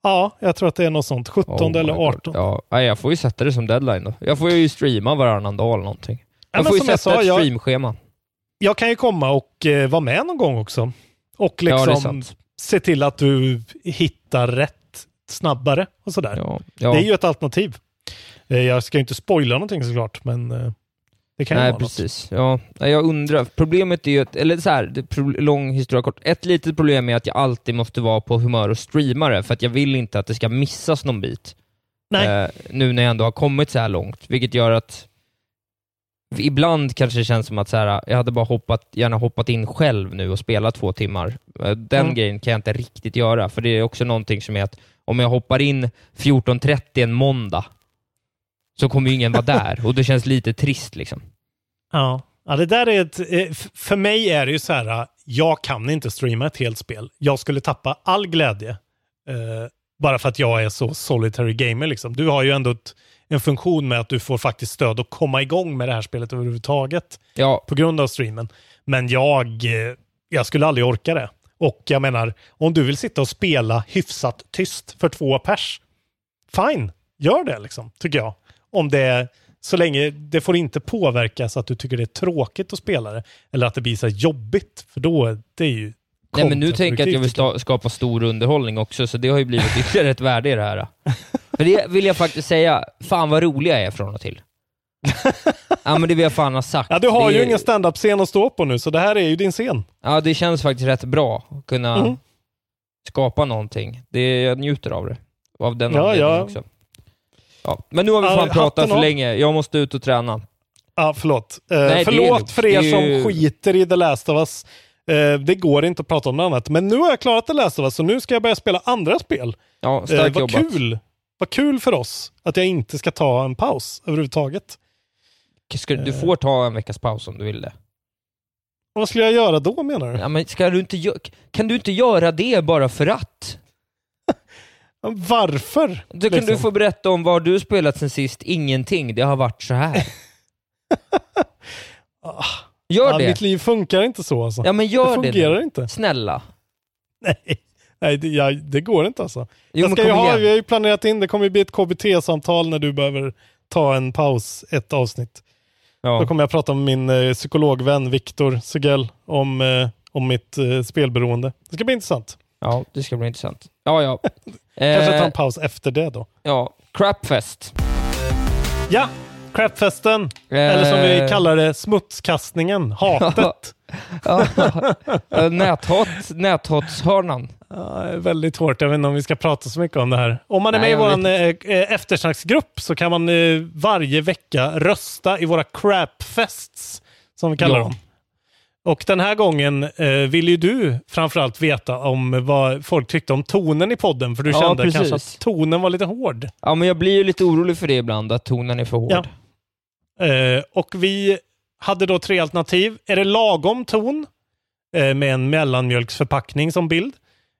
Ja, jag tror att det är något sånt. 17 Oh eller God. 18. Ja, jag får ju sätta det som deadline då. Jag får ju streama varannan dag eller någonting. Ja, Jag men får ju som jag sätta sa, ett jag- streamschema. Jag kan ju komma och eh, vara med någon gång också. Och Ja, liksom sant. se till att du hittar rätt snabbare och sådär. Ja, ja. Det är ju ett alternativ. Eh, jag ska ju inte spoila någonting såklart, men eh, det kan ju Nej, vara något. precis. Ja, nej, jag undrar. Problemet är ju, att, eller så här, lång historia kort. Ett litet problem är att jag alltid måste vara på humör och streama det, för att jag vill inte att det ska missas någon bit. Nej. Eh, nu när jag ändå har kommit så här långt, vilket gör att Ibland kanske det känns som att så här, jag hade bara hoppat, gärna hoppat in själv nu och spelat två timmar. Eh, Den Mm. grejen kan jag inte riktigt göra, för det är också någonting som är att om jag hoppar in 14.30 en måndag, så kommer ju ingen vara där och det känns lite trist liksom. Ja. ja, det där är ett... eh, För mig är det ju så här, eh, jag kan inte streama ett helt spel. Jag skulle tappa all glädje. eh, bara för att jag är så solitary gamer liksom. Du har ju ändå ett, en funktion med att du får faktiskt stöd att komma igång med det här spelet överhuvudtaget. Ja, På grund av streamen. Men jag, eh, jag skulle aldrig orka det. Och jag menar, om du vill sitta och spela hyfsat tyst för två pers, fine, gör det liksom, tycker jag. Om det så länge det får inte påverka så att du tycker det är tråkigt att spela det. Eller att det blir så jobbigt, för då det är ju Nej, men nu tänker jag att jag vill skapa stor underhållning också, så det har ju blivit ytterligare ett värde i det här. För det vill jag faktiskt säga, fan vad rolig jag är från och till. ja men det vill jag fan ha sagt. Ja, du har det, ju ingen standup-scen att stå på nu, så det här är ju din scen. Ja, det känns faktiskt rätt bra att kunna Mhm. skapa någonting. Det, jag njuter av det. Av den Ja, anledningen ja. också. Ja, men nu har vi Ja, fan pratat hatten för länge. Jag måste ut och träna. Ja, förlåt. Eh, är förlåt för er är som ju- skiter i The Last of Us. Eh, det går inte att prata om något annat. Men nu har jag klarat The Last of Us, så nu ska jag börja spela andra spel. Ja, Eh, starkt vad jobbat. kul! Vad kul för oss att jag inte ska ta en paus överhuvudtaget. Du får ta en veckas paus om du vill det. Vad skulle jag göra då menar du? Ja, men ska du inte kan du inte göra det bara för att? Varför? Då kan liksom? du få berätta om vad du spelat sen sist. Ingenting. Det har varit så här. Gör ja, det. Mitt liv funkar inte så alltså. Ja, men det gör det, fungerar nu. inte. Snälla. Nej, Nej det, jag, det går inte alltså. Jo, jag ska ju ha, vi har ju planerat in, det kommer ju bli ett KBT-samtal när du behöver ta en paus, ett avsnitt. Ja. Då kommer jag prata med min eh, psykologvän Viktor Sugell om, eh, om mitt eh, spelberoende. Det ska bli intressant. ja, det ska bli intressant. Ja, ja. Kanske ta Eh, en paus efter det då. ja, Crapfest. Ja, crapfesten. Eller som vi kallar det, smutskastningen, hatet. Eh, Näthat, näthatshörnan. Ja, är väldigt hårt. Jag vet inte om vi ska prata så mycket om det här. Om man är Nej, med i vår eh, eh, eftersnacksgrupp så kan man eh, varje vecka rösta i våra crapfests, som vi kallar Ja. dem. Och den här gången eh, vill ju du framförallt veta om vad folk tyckte om tonen i podden, för du Ja, kände precis. kanske att tonen var lite hård. Ja, men jag blir ju lite orolig för det ibland, att tonen är för hård. Ja. Eh, och vi hade då tre alternativ. Är det lagom ton eh, med en mellanmjölksförpackning som bild?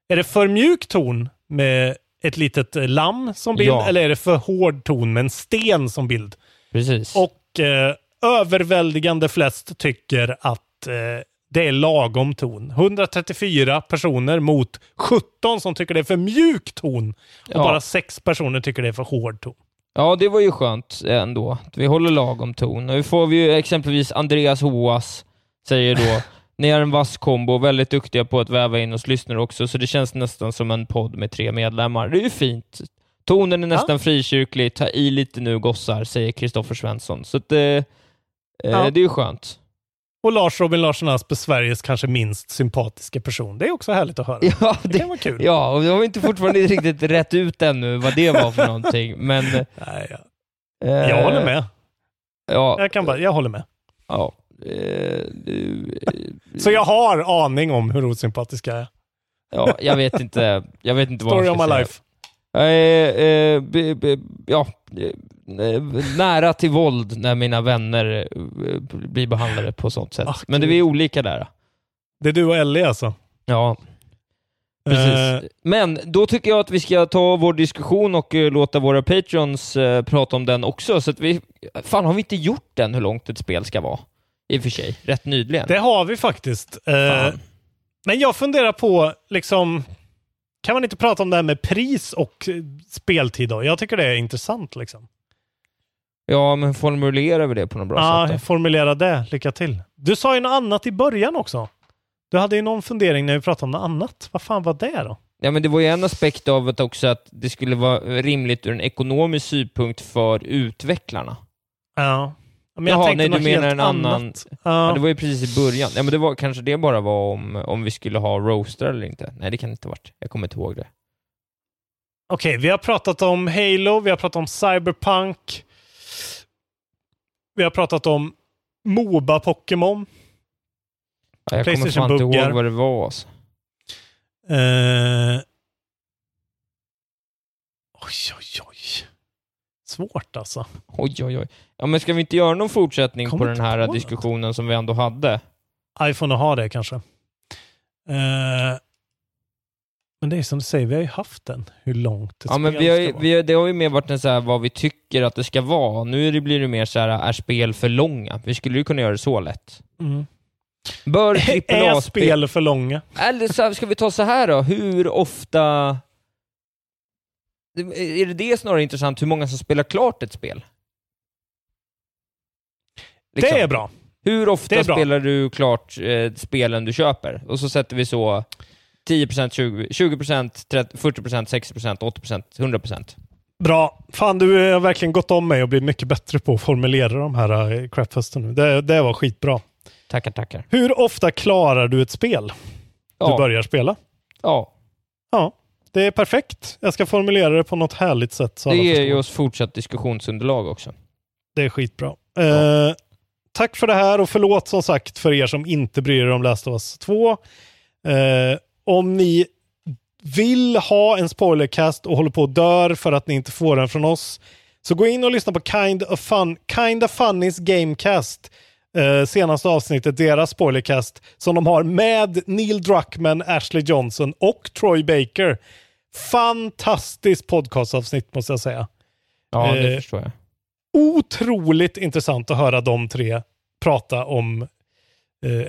Är det för mjuk ton med ett litet eh, lamm som bild? Ja. Eller är det för hård ton med en sten som bild? Precis. Och eh, överväldigande flest tycker att eh, det är lagom ton. 134 personer mot 17 som tycker det är för mjuk ton. Och Ja. bara 6 personer tycker det är för hård ton. Ja, det var ju skönt ändå. Vi håller lagom ton. Nu får vi ju exempelvis Andreas Hoas, säger då, ni är en vass kombo, väldigt duktiga på att väva in oss lyssnare också, så det känns nästan som en podd med tre medlemmar. Det är ju fint. Tonen är nästan frikyrklig, ta i lite nu gossar, säger Kristoffer Svensson. Så att, eh, eh, Ja. det är ju skönt. Och Lars Robin Larsson Asp är Sveriges kanske minst sympatiska person. Det är också härligt att höra. Ja, det, kan vara kul. Ja, och vi har inte fortfarande riktigt rätt ut ännu vad det var för någonting, men... Nej, ja. eh, Jag håller med. Ja, Jag, kan bara, jag håller med. ja. Eh, du, eh, Så jag har aning om hur osympatiska jag är. Ja, jag vet inte. Jag vet inte vad Story jag of ska my säga. life. Jag är, eh, be, be, ja, eh, nära till våld när mina vänner eh, blir behandlade på sånt sätt. Ah, Men det är olika där. Det är du och Ellie alltså? Ja, precis. Eh, Men då tycker jag att vi ska ta vår diskussion och eh, låta våra patrons prata om den också. Så att vi, fan, har vi inte gjort den hur långt ett spel ska vara? I och för sig, rätt nyligen. det har vi faktiskt. Fan. men jag funderar på, liksom, kan man inte prata om det här med pris och eh, speltid då? Jag tycker det är intressant liksom. Ja, men formulerar vi det på något bra Ja, sätt då? formulera det. Lycka till. Du sa ju något annat i början också. Du hade ju någon fundering när vi pratade om något annat. Vad fan var det då? Ja, men det var ju en aspekt av det också att det skulle vara rimligt ur en ekonomisk synpunkt för utvecklarna. Ja. Men Jaha, tänkte nej, du något menar helt en annan... annat. Ja. Ja. det var ju precis i början. Ja, men det var, kanske det bara var om, om vi skulle ha roaster eller inte. Nej, det kan det inte ha varit. Jag kommer inte ihåg det. Okej, vi har pratat om Halo, vi har pratat om Cyberpunk. Vi har pratat om Moba-Pokémon. Ja, jag kommer fan inte ihåg vad det var. Alltså. Eh... Oj, oj, oj. Svårt alltså. Oj, oj, oj. Ja, men ska vi inte göra någon fortsättning Kom på den här på något. diskussionen som vi ändå hade? iPhone att ha det kanske. Eh... Men det är som du säger, vi har ju haft den. Hur långt ett Ja, men vi har, ska vara. vi har, det har ju mer varit en så här, vad vi tycker att det ska vara. Nu är det, blir det mer så här, är spel för långa? Vi skulle ju kunna göra det så lätt. Mm. Bör Är AAA-spel... spel för långa? Eller så här, ska vi ta så här då, hur ofta... Är det det snarare intressant, hur många som spelar klart ett spel? Liksom. Det är bra. Hur ofta spelar du klart eh, spelen du köper? Och så sätter vi så 10%, 20%, 20% 30, 40%, 60%, 80%, 100%. Bra. Fan, du har verkligen gått om mig och blivit mycket bättre på att formulera de här eh, crapfesten nu. Det, det var skitbra. Tackar, tackar. Hur ofta klarar du ett spel du Ja. börjar spela? Ja, Ja, det är perfekt. Jag ska formulera det på något härligt sätt. Så det ger ju oss fortsatt diskussionsunderlag också. Det är skitbra. Eh, tack för det här och förlåt som sagt för er som inte bryr er om Last of Us 2. Eh, om ni vill ha en spoilercast och håller på och dör för att ni inte får den från oss, så gå in och lyssna på Kind of, Fun, kind of Funnys Gamecast. Eh, senaste avsnittet, deras spoilercast, som de har med Neil Druckmann, Ashley Johnson och Troy Baker. Fantastiskt podcastavsnitt måste jag säga. Ja, det Eh, förstår jag. otroligt intressant att höra de tre prata om...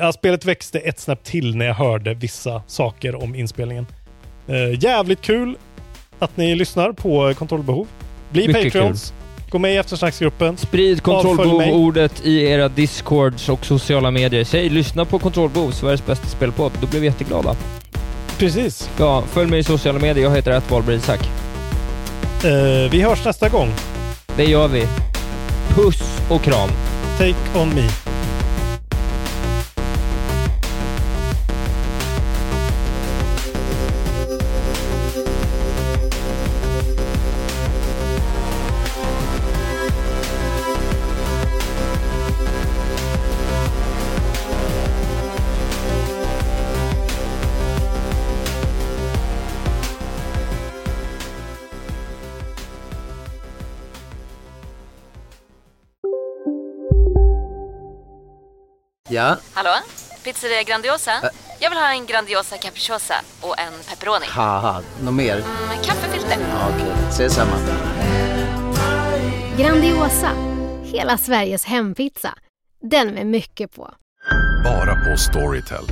Eh, spelet växte ett snäpp till när jag hörde vissa saker om inspelningen. Eh, jävligt kul att ni lyssnar på Kontrollbehov. Bli Mycket Patreons. Gå med i eftersnacksgruppen. Sprid kontrollbehov-ordet i era discords och sociala medier. Säg lyssna på kontrollbehov, Sveriges bästa spelpodd. Då blir vi jätteglada. Precis. Ja, följ mig i sociala medier. Jag heter att Isak. Eh, vi hörs nästa gång. Det gör vi. Puss och kram. Take on me. Ja, Hallå? Pizzeria Grandiosa? Jag vill ha en Grandiosa capriciosa och en pepperoni. något mer? Med kaffefilter. Ja, Okej, ses samma. Grandiosa, hela Sveriges hempizza. Den med mycket på. Bara på Storytel.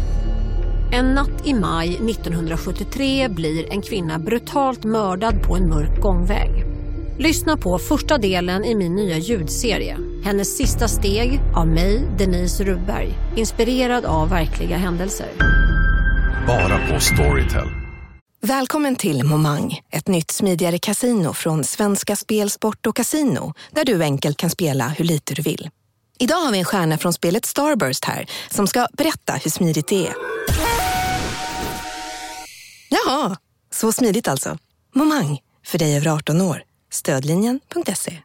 En natt i maj 1973 blir en kvinna brutalt mördad på en mörk gångväg. Lyssna på första delen i min nya ljudserie. Hennes sista steg av mig, Denise Rubberg. Inspirerad av verkliga händelser. Bara på Storytel. Välkommen till Momang, ett nytt smidigare casino från Svenska Spel, Sport och Casino där du enkelt kan spela hur lite du vill. Idag har vi en stjärna från spelet Starburst här som ska berätta hur smidigt det är. Jaha, så smidigt alltså. Momang, för dig över 18 år. Stödlinjen.se.